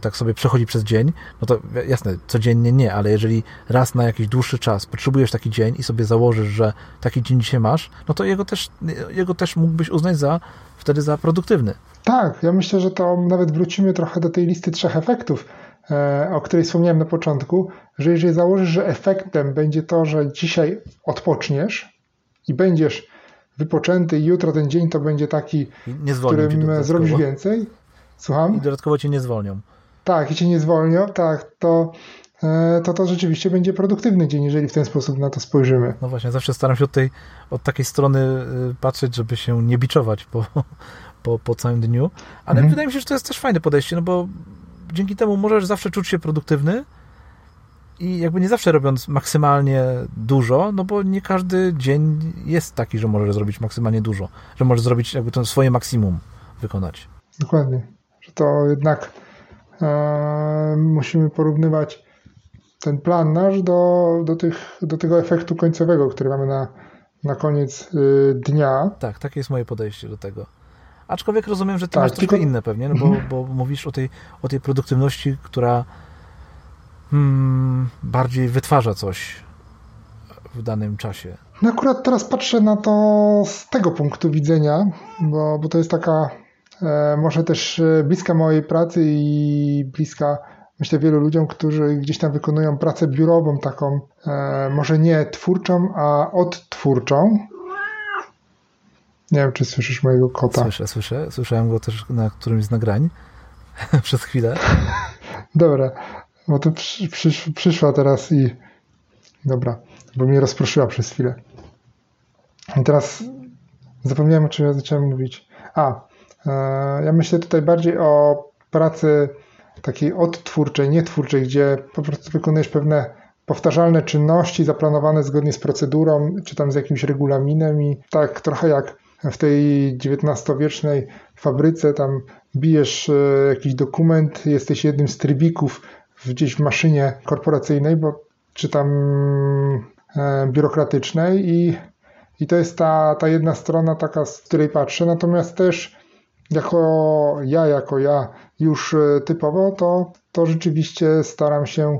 tak sobie przechodzi przez dzień, no to jasne, codziennie nie, ale jeżeli raz na jakiś dłuższy czas potrzebujesz taki dzień i sobie założysz, że taki dzień dzisiaj masz, no to jego też, jego też mógłbyś uznać za wtedy za produktywny. Tak, ja myślę, że to nawet wrócimy trochę do tej listy trzech efektów, E, o której wspomniałem na początku, że jeżeli założysz, że efektem będzie to, że dzisiaj odpoczniesz i będziesz wypoczęty i jutro ten dzień to będzie taki, w którym zrobisz więcej. Słucham? I dodatkowo cię nie zwolnią. Tak, i cię nie zwolnią, tak, to, e, to to rzeczywiście będzie produktywny dzień, jeżeli w ten sposób na to spojrzymy. No właśnie, zawsze staram się od, tej, od takiej strony y, patrzeć, żeby się nie biczować po, po, po całym dniu, ale mhm. wydaje mi się, że to jest też fajne podejście, no bo dzięki temu możesz zawsze czuć się produktywny i jakby nie zawsze robiąc maksymalnie dużo, no bo nie każdy dzień jest taki, że możesz zrobić maksymalnie dużo, że możesz zrobić jakby to swoje maksimum wykonać. Dokładnie, to jednak e, musimy porównywać ten plan nasz do, do, tych, do tego efektu końcowego, który mamy na, na koniec y, dnia. Tak, takie jest moje podejście do tego. Aczkolwiek rozumiem, że ty tak, masz tylko... troszkę inne pewnie, no bo, mhm. bo mówisz o tej, o tej produktywności, która hmm, bardziej wytwarza coś w danym czasie. No akurat teraz patrzę na to z tego punktu widzenia, bo, bo to jest taka może też e, bliska mojej pracy i bliska myślę wielu ludziom, którzy gdzieś tam wykonują pracę biurową, taką e, może nie twórczą, a odtwórczą, nie wiem, czy słyszysz mojego kota. Słyszę, słyszę. Słyszałem go też na którymś z nagrań przez chwilę. Dobra, bo to przy, przysz, przyszła teraz i dobra, bo mnie rozproszyła przez chwilę. I teraz zapomniałem, o czym ja zacząłem mówić. A, e, ja myślę tutaj bardziej o pracy takiej odtwórczej, nietwórczej, gdzie po prostu wykonujesz pewne powtarzalne czynności zaplanowane zgodnie z procedurą, czy tam z jakimś regulaminem i tak trochę jak w tej XIX-wiecznej fabryce, tam bijesz e, jakiś dokument, jesteś jednym z trybików gdzieś w maszynie korporacyjnej, bo, czy tam e, biurokratycznej i, i to jest ta, ta jedna strona taka, z której patrzę, natomiast też jako ja, jako ja już e, typowo, to, to rzeczywiście staram się,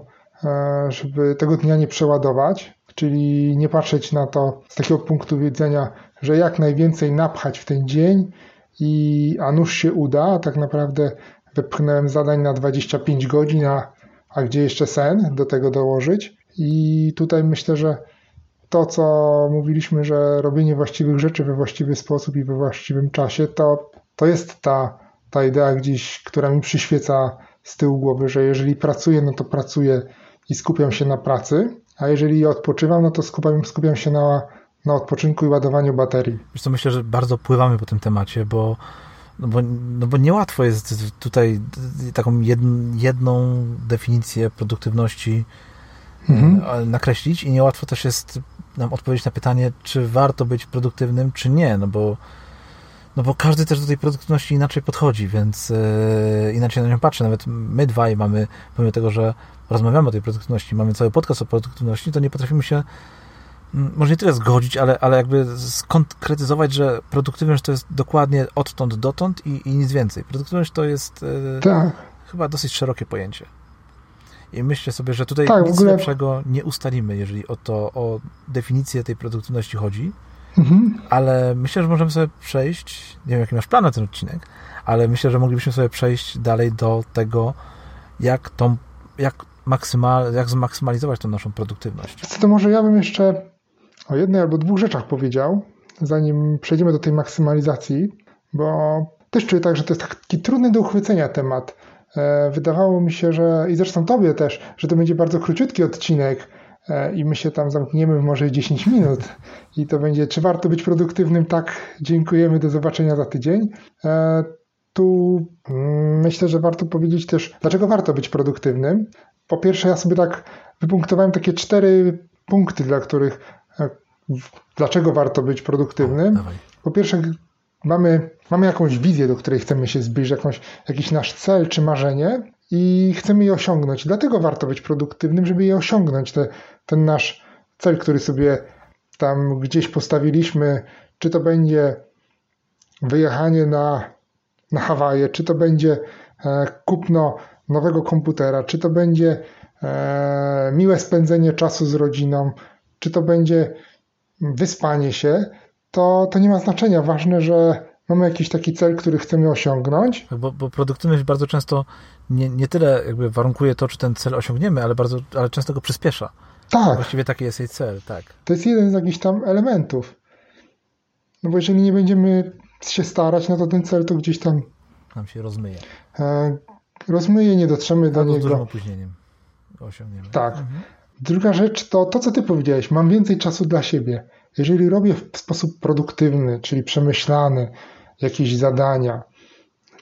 żeby tego dnia nie przeładować, czyli nie patrzeć na to z takiego punktu widzenia, że jak najwięcej napchać w ten dzień i a nuż się uda, a tak naprawdę wepchnąłem zadań na 25 godzin, a, a gdzie jeszcze sen do tego dołożyć. I tutaj myślę, że to, co mówiliśmy, że robienie właściwych rzeczy we właściwy sposób i we właściwym czasie, to, to jest ta, ta idea gdzieś, która mi przyświeca z tyłu głowy, że jeżeli pracuję, no to pracuję i skupiam się na pracy, a jeżeli odpoczywam, no to skupiam, skupiam się na na odpoczynku i ładowaniu baterii. Wiesz co, myślę, że bardzo pływamy po tym temacie, bo, no bo, no bo niełatwo jest tutaj taką jedną definicję produktywności mhm. E, nakreślić i niełatwo też jest nam odpowiedzieć na pytanie, czy warto być produktywnym, czy nie, no bo no bo każdy też do tej produktywności inaczej podchodzi, więc yy, inaczej na nią patrzy. Nawet my dwaj mamy, pomimo tego, że rozmawiamy o tej produktywności, mamy cały podcast o produktywności, to nie potrafimy się może nie tyle zgodzić, ale, ale jakby skonkretyzować, że produktywność to jest dokładnie odtąd dotąd i, i nic więcej. Produktywność to jest yy, tak. chyba dosyć szerokie pojęcie. I myślę sobie, że tutaj tak, nic ogóle... lepszego nie ustalimy, jeżeli o to, o definicję tej produktywności chodzi. Mhm. Ale myślę, że możemy sobie przejść, nie wiem jaki masz plan na ten odcinek, ale myślę, że moglibyśmy sobie przejść dalej do tego, jak tą, jak, maksymal, jak zmaksymalizować tą naszą produktywność. To może ja bym jeszcze o jednej albo dwóch rzeczach powiedział, zanim przejdziemy do tej maksymalizacji, bo też czuję tak, że to jest taki trudny do uchwycenia temat. E, wydawało mi się, że i zresztą tobie też, że to będzie bardzo króciutki odcinek i my się tam zamkniemy w może 10 minut i to będzie, czy warto być produktywnym? Tak, dziękujemy, do zobaczenia za tydzień. E, tu mm, myślę, że warto powiedzieć też, dlaczego warto być produktywnym. Po pierwsze, ja sobie tak wypunktowałem takie cztery punkty, dla których, dlaczego warto być produktywnym. Po pierwsze, mamy, mamy jakąś wizję, do której chcemy się zbliżyć, jakąś, jakiś nasz cel czy marzenie i chcemy je osiągnąć. Dlatego warto być produktywnym, żeby je osiągnąć, te, ten nasz cel, który sobie tam gdzieś postawiliśmy, czy to będzie wyjechanie na, na Hawaje, czy to będzie e, kupno nowego komputera, czy to będzie e, miłe spędzenie czasu z rodziną, czy to będzie wyspanie się, to, to nie ma znaczenia. Ważne, że mamy jakiś taki cel, który chcemy osiągnąć. Bo, bo produktywność bardzo często nie, nie tyle jakby warunkuje to, czy ten cel osiągniemy, ale bardzo, ale często go przyspiesza. Tak. Właściwie taki jest jej cel, tak. To jest jeden z jakichś tam elementów. No bo jeżeli nie będziemy się starać, no to ten cel to gdzieś tam nam się rozmyje. E, rozmyje, nie dotrzemy Albo do niego. z dużym opóźnieniem osiągniemy. Tak. Mhm. Druga rzecz to to, co ty powiedziałeś. Mam więcej czasu dla siebie. Jeżeli robię w sposób produktywny, czyli przemyślany, jakieś zadania,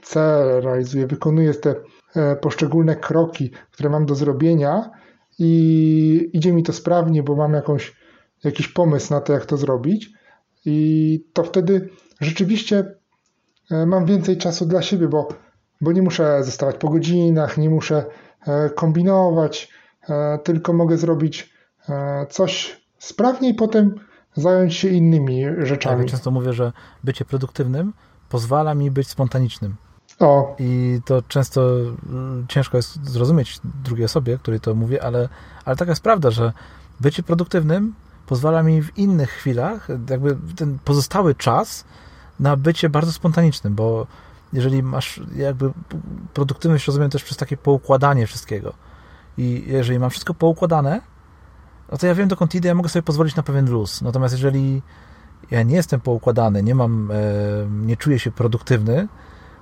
cel realizuję, wykonuję te e, poszczególne kroki, które mam do zrobienia i idzie mi to sprawnie, bo mam jakąś, jakiś pomysł na to, jak to zrobić, i to wtedy rzeczywiście e, mam więcej czasu dla siebie, bo, bo nie muszę zostawać po godzinach, nie muszę e, kombinować, tylko mogę zrobić coś sprawnie i potem zająć się innymi rzeczami. Tak, ja często mówię, że bycie produktywnym pozwala mi być spontanicznym. O. I to często mm, ciężko jest zrozumieć drugiej osobie, której to mówię, ale, ale taka jest prawda, że bycie produktywnym pozwala mi w innych chwilach, jakby ten pozostały czas na bycie bardzo spontanicznym, bo jeżeli masz jakby produktywność rozumiem też przez takie poukładanie wszystkiego i jeżeli mam wszystko poukładane, no to ja wiem dokąd idę, ja mogę sobie pozwolić na pewien luz. Natomiast jeżeli ja nie jestem poukładany, nie mam, e, nie czuję się produktywny,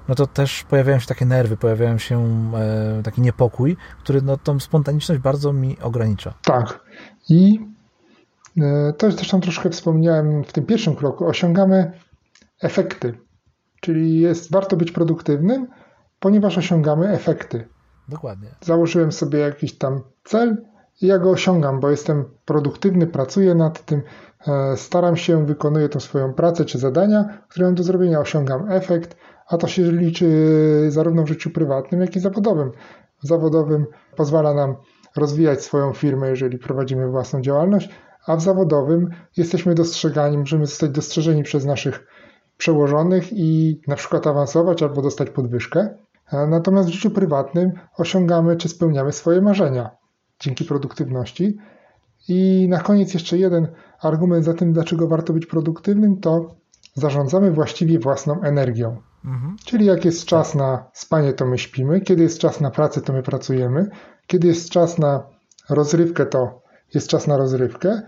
no to też pojawiają się takie nerwy, pojawiają się e, taki niepokój, który no, tą spontaniczność bardzo mi ogranicza. Tak. I e, to zresztą troszkę wspomniałem w tym pierwszym kroku. Osiągamy efekty. Czyli jest warto być produktywnym, ponieważ osiągamy efekty. Dokładnie. Założyłem sobie jakiś tam cel, ja go osiągam, bo jestem produktywny, pracuję nad tym, e, staram się, wykonuję tą swoją pracę czy zadania, które mam do zrobienia, osiągam efekt, a to się liczy zarówno w życiu prywatnym, jak i zawodowym. W zawodowym pozwala nam rozwijać swoją firmę, jeżeli prowadzimy własną działalność, a w zawodowym jesteśmy dostrzegani, możemy zostać dostrzeżeni przez naszych przełożonych i na przykład awansować albo dostać podwyżkę. E, natomiast w życiu prywatnym osiągamy czy spełniamy swoje marzenia dzięki produktywności. I na koniec jeszcze jeden argument za tym, dlaczego warto być produktywnym, to zarządzamy właściwie własną energią. Mhm. Czyli jak jest czas na spanie, to my śpimy, kiedy jest czas na pracę, to my pracujemy, kiedy jest czas na rozrywkę, to jest czas na rozrywkę.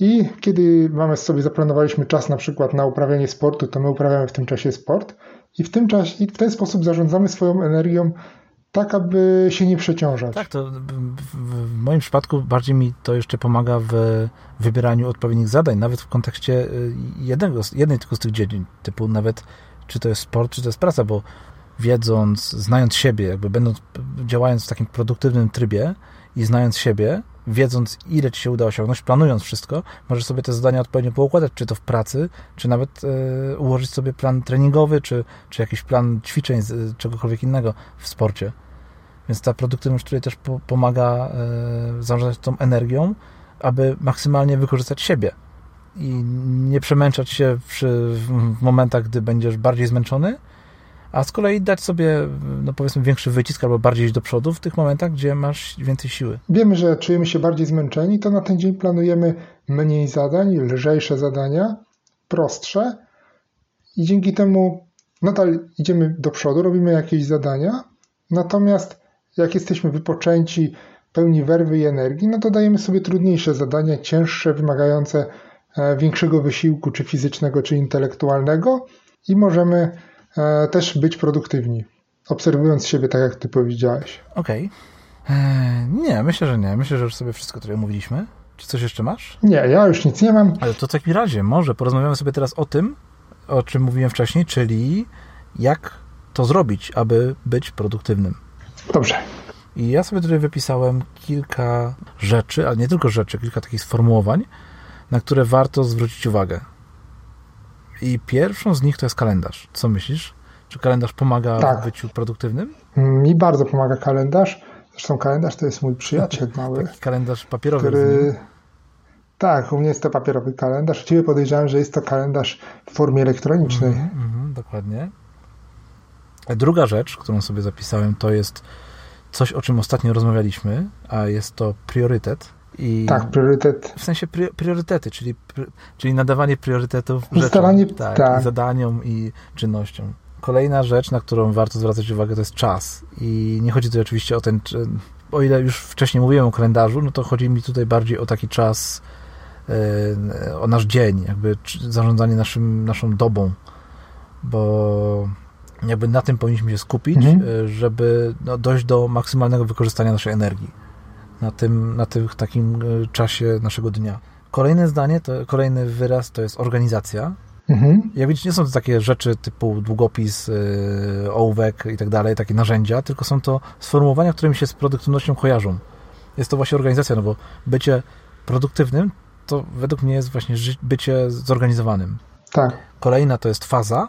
I kiedy mamy sobie zaplanowaliśmy czas na przykład na uprawianie sportu, to my uprawiamy w tym czasie sport i w tym czasie i w ten sposób zarządzamy swoją energią tak aby się nie przeciążać. Tak, to w moim przypadku bardziej mi to jeszcze pomaga w wybieraniu odpowiednich zadań, nawet w kontekście y, jednego, jednej tylko z tych dziedzin, typu nawet czy to jest sport, czy to jest praca, bo wiedząc, znając siebie, jakby będąc, działając w takim produktywnym trybie i znając siebie, wiedząc ile ci się uda osiągnąć, planując wszystko, możesz sobie te zadania odpowiednio poukładać, czy to w pracy, czy nawet e, ułożyć sobie plan treningowy, czy, czy jakiś plan ćwiczeń, z, czegokolwiek innego w sporcie. Więc ta produktywność tutaj też po, pomaga e, zarządzać tą energią, aby maksymalnie wykorzystać siebie i nie przemęczać się przy, w momentach, gdy będziesz bardziej zmęczony, a z kolei dać sobie, no powiedzmy, większy wycisk albo bardziej iść do przodu w tych momentach, gdzie masz więcej siły. Wiemy, że czujemy się bardziej zmęczeni, to na ten dzień planujemy mniej zadań, lżejsze zadania, prostsze. I dzięki temu nadal idziemy do przodu, robimy jakieś zadania, natomiast jak jesteśmy wypoczęci, pełni werwy i energii, no to dajemy sobie trudniejsze zadania, cięższe, wymagające e, większego wysiłku, czy fizycznego, czy intelektualnego. I możemy też być produktywni, obserwując siebie tak, jak ty powiedziałeś. Okej. Okay. E, nie, myślę, że nie. Myślę, że już sobie wszystko tutaj omówiliśmy. Czy coś jeszcze masz? Nie, ja już nic nie mam. Ale to w takim razie może porozmawiamy sobie teraz o tym, o czym mówiłem wcześniej, czyli jak to zrobić, aby być produktywnym. Dobrze. I ja sobie tutaj wypisałem kilka rzeczy, ale nie tylko rzeczy, kilka takich sformułowań, na które warto zwrócić uwagę. I pierwszą z nich to jest kalendarz. Co myślisz? Czy kalendarz pomaga tak. w byciu produktywnym? Mi bardzo pomaga kalendarz. Zresztą kalendarz to jest mój przyjaciel mały. Taki kalendarz papierowy. Który... Tak, u mnie jest to papierowy kalendarz. Ciebie podejrzewam, że jest to kalendarz w formie elektronicznej. Mm -hmm, dokładnie. Druga rzecz, którą sobie zapisałem, to jest coś, o czym ostatnio rozmawialiśmy, a jest to priorytet. I tak, priorytet. W sensie priorytety, czyli, czyli nadawanie priorytetów rzeczom, tak, tak. I zadaniom i czynnościom. Kolejna rzecz, na którą warto zwracać uwagę, to jest czas. I nie chodzi tu oczywiście o ten, o ile już wcześniej mówiłem o kalendarzu, no to chodzi mi tutaj bardziej o taki czas, e, o nasz dzień, jakby zarządzanie naszym, naszą dobą, bo jakby na tym powinniśmy się skupić, mhm. E, żeby no, dojść do maksymalnego wykorzystania naszej energii na tym, na tym takim e, czasie naszego dnia. Kolejne zdanie, to, kolejny wyraz to jest organizacja. Mhm. Jak widzicie, nie są to takie rzeczy typu długopis, yy, ołówek i tak dalej, takie narzędzia, tylko są to sformułowania, które mi się z produktywnością kojarzą. Jest to właśnie organizacja, no bo bycie produktywnym to według mnie jest właśnie bycie zorganizowanym. Tak. Kolejna to jest faza,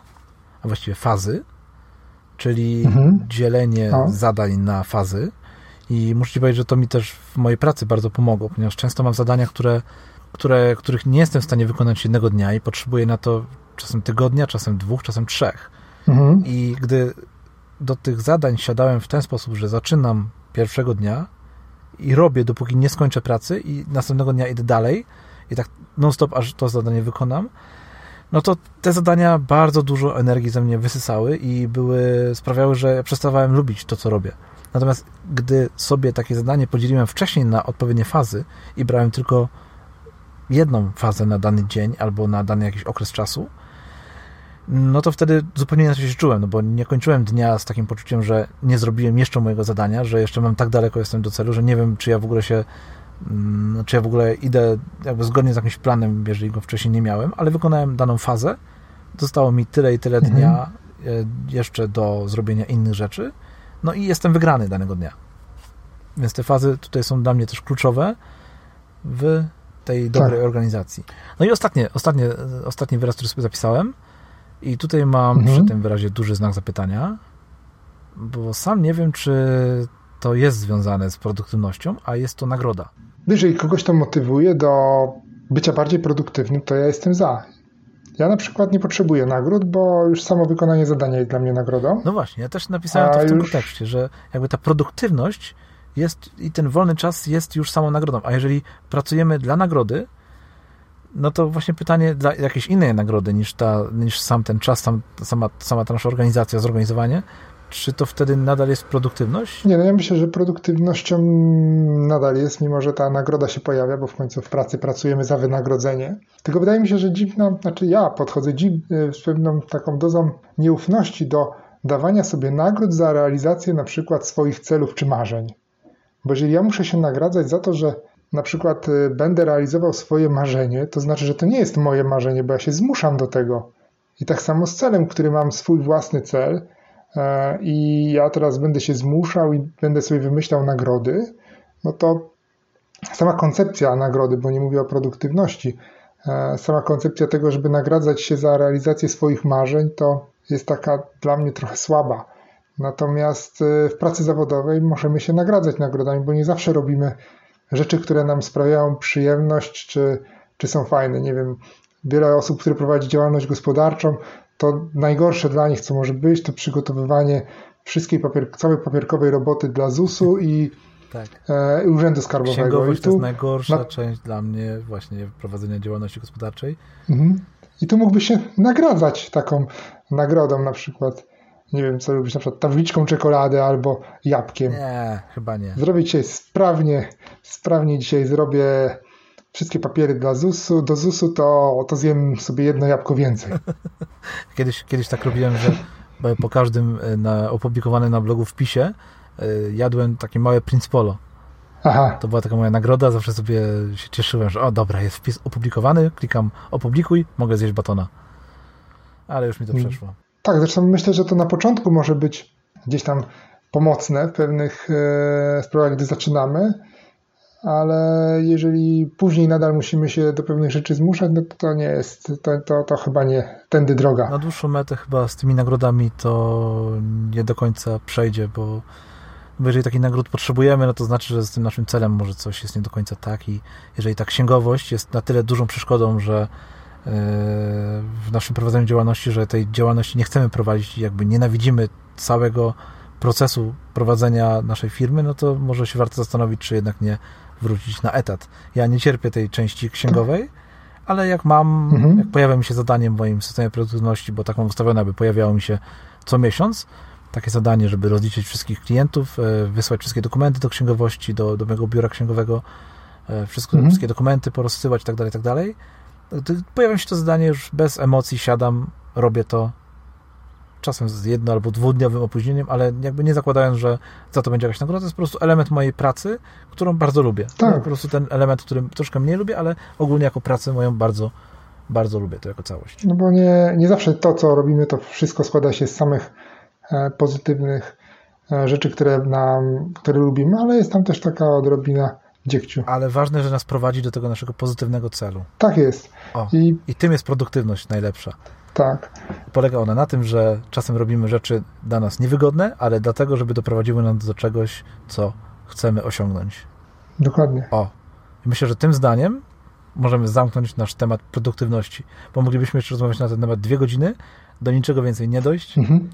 a właściwie fazy, czyli mhm. dzielenie no. zadań na fazy. I muszę Ci powiedzieć, że to mi też w mojej pracy bardzo pomogło, ponieważ często mam zadania, które, które, których nie jestem w stanie wykonać jednego dnia i potrzebuję na to czasem tygodnia, czasem dwóch, czasem trzech. Mhm. I gdy do tych zadań siadałem w ten sposób, że zaczynam pierwszego dnia i robię, dopóki nie skończę pracy i następnego dnia idę dalej i tak non-stop, aż to zadanie wykonam, no to te zadania bardzo dużo energii ze mnie wysysały i były, sprawiały, że przestawałem lubić to, co robię. Natomiast gdy sobie takie zadanie podzieliłem wcześniej na odpowiednie fazy i brałem tylko jedną fazę na dany dzień albo na dany jakiś okres czasu, no to wtedy zupełnie inaczej się czułem, no bo nie kończyłem dnia z takim poczuciem, że nie zrobiłem jeszcze mojego zadania, że jeszcze mam tak daleko jestem do celu, że nie wiem, czy ja w ogóle się mm, czy ja w ogóle idę jakby zgodnie z jakimś planem, jeżeli go wcześniej nie miałem, ale wykonałem daną fazę, zostało mi tyle i tyle mhm. dnia e, jeszcze do zrobienia innych rzeczy no i jestem wygrany danego dnia. Więc te fazy tutaj są dla mnie też kluczowe w tej dobrej tak. organizacji. No i ostatnie, ostatnie, ostatni wyraz, który sobie zapisałem i tutaj mam mhm. przy tym wyrazie duży znak zapytania, bo sam nie wiem, czy to jest związane z produktywnością, a jest to nagroda. Jeżeli kogoś to motywuje do bycia bardziej produktywnym, to ja jestem za. Ja na przykład nie potrzebuję nagród, bo już samo wykonanie zadania jest dla mnie nagrodą. No właśnie, ja też napisałem A to w tym już... kontekście, że jakby ta produktywność jest i ten wolny czas jest już samą nagrodą. A jeżeli pracujemy dla nagrody, no to właśnie pytanie dla jakiejś innej nagrody niż, ta, niż sam ten czas, sam, sama, sama ta nasza organizacja, zorganizowanie, czy to wtedy nadal jest produktywność? Nie, no ja myślę, że produktywnością nadal jest, mimo że ta nagroda się pojawia, bo w końcu w pracy pracujemy za wynagrodzenie. Tylko wydaje mi się, że dziwna, znaczy ja podchodzę dziw, z pewną taką dozą nieufności do dawania sobie nagród za realizację na przykład swoich celów czy marzeń. Bo jeżeli ja muszę się nagradzać za to, że na przykład y, będę realizował swoje marzenie, to znaczy, że to nie jest moje marzenie, bo ja się zmuszam do tego. I tak samo z celem, który mam swój własny cel, E, i ja teraz będę się zmuszał i będę sobie wymyślał nagrody, no to sama koncepcja nagrody, bo nie mówię o produktywności, e, sama koncepcja tego, żeby nagradzać się za realizację swoich marzeń, to jest taka dla mnie trochę słaba. Natomiast e, w pracy zawodowej możemy się nagradzać nagrodami, bo nie zawsze robimy rzeczy, które nam sprawiają przyjemność, czy, czy są fajne. Nie wiem, wiele osób, które prowadzi działalność gospodarczą, to najgorsze dla nich, co może być, to przygotowywanie wszystkiej papier, całej papierkowej roboty dla ZUS-u i tak. e, Urzędu Skarbowego. Księgowość tu, to jest najgorsza na... część dla mnie właśnie prowadzenia działalności gospodarczej. Mhm. I tu mógłby się nagradzać taką nagrodą na przykład nie wiem, co lubisz, na przykład tabliczką czekolady albo jabłkiem. Nie, chyba nie. Zrobię dzisiaj sprawnie, sprawnie dzisiaj zrobię wszystkie papiery dla ZUS-u, do ZUS-u, to, to zjem sobie jedno jabłko więcej. kiedyś, kiedyś tak robiłem, że po każdym e, na, opublikowanym na blogu wpisie y, jadłem takie małe Prince Polo. Aha. To była taka moja nagroda, zawsze sobie się cieszyłem, że o dobra, jest wpis opublikowany, klikam opublikuj, mogę zjeść batona. Ale już mi to mm. przeszło. Tak, zresztą myślę, że to na początku może być gdzieś tam pomocne w pewnych e, sprawach, gdy zaczynamy, ale jeżeli później nadal musimy się do pewnych rzeczy zmuszać, no to, to nie jest, to, to, to chyba nie tędy droga. Na dłuższą metę chyba z tymi nagrodami to nie do końca przejdzie, bo, jeżeli takich nagród potrzebujemy, no to znaczy, że z tym naszym celem może coś jest nie do końca tak i jeżeli ta księgowość jest na tyle dużą przeszkodą, że w naszym prowadzeniu działalności, że tej działalności nie chcemy prowadzić jakby nienawidzimy całego procesu prowadzenia naszej firmy, no to może się warto zastanowić, czy jednak nie wrócić na etat. Ja nie cierpię tej części księgowej, ale jak mam, mhm. jak pojawia mi się zadanie w moim systemie produktywności, bo taką ustawione, aby pojawiało mi się co miesiąc, takie zadanie, żeby rozliczyć wszystkich klientów, e, wysłać wszystkie dokumenty do księgowości, do, do mojego biura księgowego, e, wszystko, mhm. wszystkie dokumenty porozsyłać tak dalej, tak dalej, pojawia się to zadanie już bez emocji, siadam, robię to czasem z jedno- albo dwudniowym opóźnieniem, ale jakby nie zakładając, że za to będzie jakaś nagroda, to jest po prostu element mojej pracy, którą bardzo lubię. Tak. po prostu ten element, który troszkę mniej lubię, ale ogólnie jako pracę moją bardzo, bardzo lubię to jako całość. No bo nie, nie zawsze to, co robimy, to wszystko składa się z samych e, pozytywnych e, rzeczy, które, nam, które lubimy, ale jest tam też taka odrobina dziegciu. Ale ważne, że nas prowadzi do tego naszego pozytywnego celu. Tak jest. O, I... I tym jest produktywność najlepsza. Tak. Polega ona na tym, że czasem robimy rzeczy dla nas niewygodne, ale dlatego, żeby doprowadziły nas do czegoś, co chcemy osiągnąć. Dokładnie. O. I myślę, że tym zdaniem możemy zamknąć nasz temat produktywności, bo moglibyśmy jeszcze rozmawiać na ten temat dwie godziny, do niczego więcej nie dojść, mhm.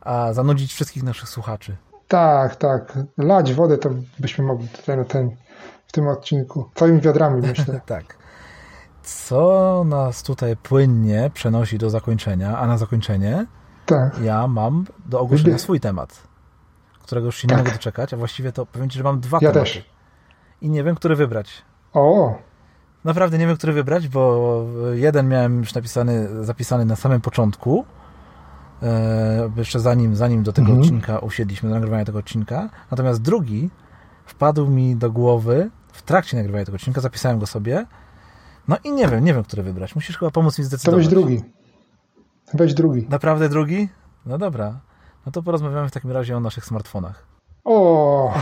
a zanudzić wszystkich naszych słuchaczy. Tak, tak. Lać wodę to byśmy mogli tutaj na ten w tym odcinku. Całymi wiadrami, myślę. tak. Co nas tutaj płynnie przenosi do zakończenia, a na zakończenie tak. ja mam do ogłoszenia swój temat, którego już się tak. nie mogę doczekać, a właściwie to powiem Ci, że mam dwa ja tematy. Też. I nie wiem, który wybrać. O! Naprawdę nie wiem, który wybrać, bo jeden miałem już napisany, zapisany na samym początku, jeszcze zanim, zanim do tego mhm. odcinka usiedliśmy, do nagrywania tego odcinka. Natomiast drugi wpadł mi do głowy w trakcie nagrywania tego odcinka, zapisałem go sobie. No i nie wiem, nie wiem, który wybrać. Musisz chyba pomóc mi zdecydować. To weź drugi. Weź drugi. Naprawdę drugi? No dobra. No to porozmawiamy w takim razie o naszych smartfonach. O!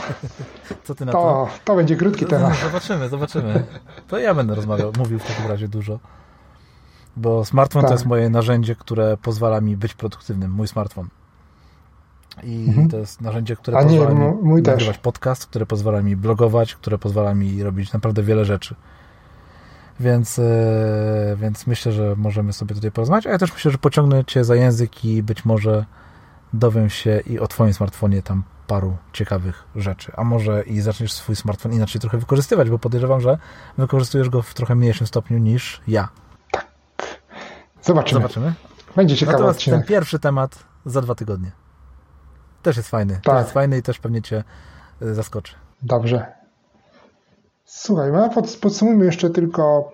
Co ty na to? To, to będzie krótki no, temat. Zobaczymy, zobaczymy. To ja będę rozmawiał, mówił w takim razie dużo. Bo smartfon tak. to jest moje narzędzie, które pozwala mi być produktywnym. Mój smartfon. I mhm. to jest narzędzie, które A pozwala nie, mi nagrywać też. podcast, które pozwala mi blogować, które pozwala mi robić naprawdę wiele rzeczy. Więc, e, więc myślę, że możemy sobie tutaj porozmawiać. A ja też myślę, że pociągnę Cię za język i być może dowiem się i o Twoim smartfonie tam paru ciekawych rzeczy. A może i zaczniesz swój smartfon inaczej trochę wykorzystywać, bo podejrzewam, że wykorzystujesz go w trochę mniejszym stopniu niż ja. Zobaczymy. Zobaczymy. Będzie ciekawy Natomiast odcinek. ten pierwszy temat za dwa tygodnie. Też jest fajny. Tak. Też jest fajny i też pewnie Cię y, zaskoczy. Dobrze. Słuchaj, no pod, podsumujmy jeszcze tylko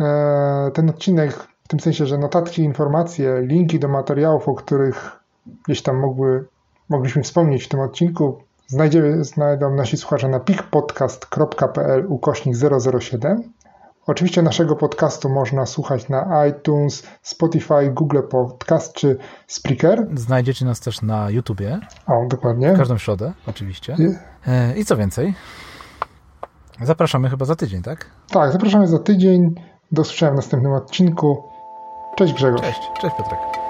e, ten odcinek w tym sensie, że notatki, informacje, linki do materiałów, o których gdzieś tam mogły, mogliśmy wspomnieć w tym odcinku, znajdziemy, znajdą nasi słuchacze na pikpodcast.pl ukośnik 007 Oczywiście naszego podcastu można słuchać na iTunes, Spotify, Google Podcast czy Spreaker. Znajdziecie nas też na YouTubie. O, dokładnie. W każdą środę, oczywiście. I, e, co więcej? Zapraszamy chyba za tydzień, tak? Tak, zapraszamy za tydzień. Do usłyszenia w następnym odcinku. Cześć Grzegorz. Cześć, cześć Piotrek.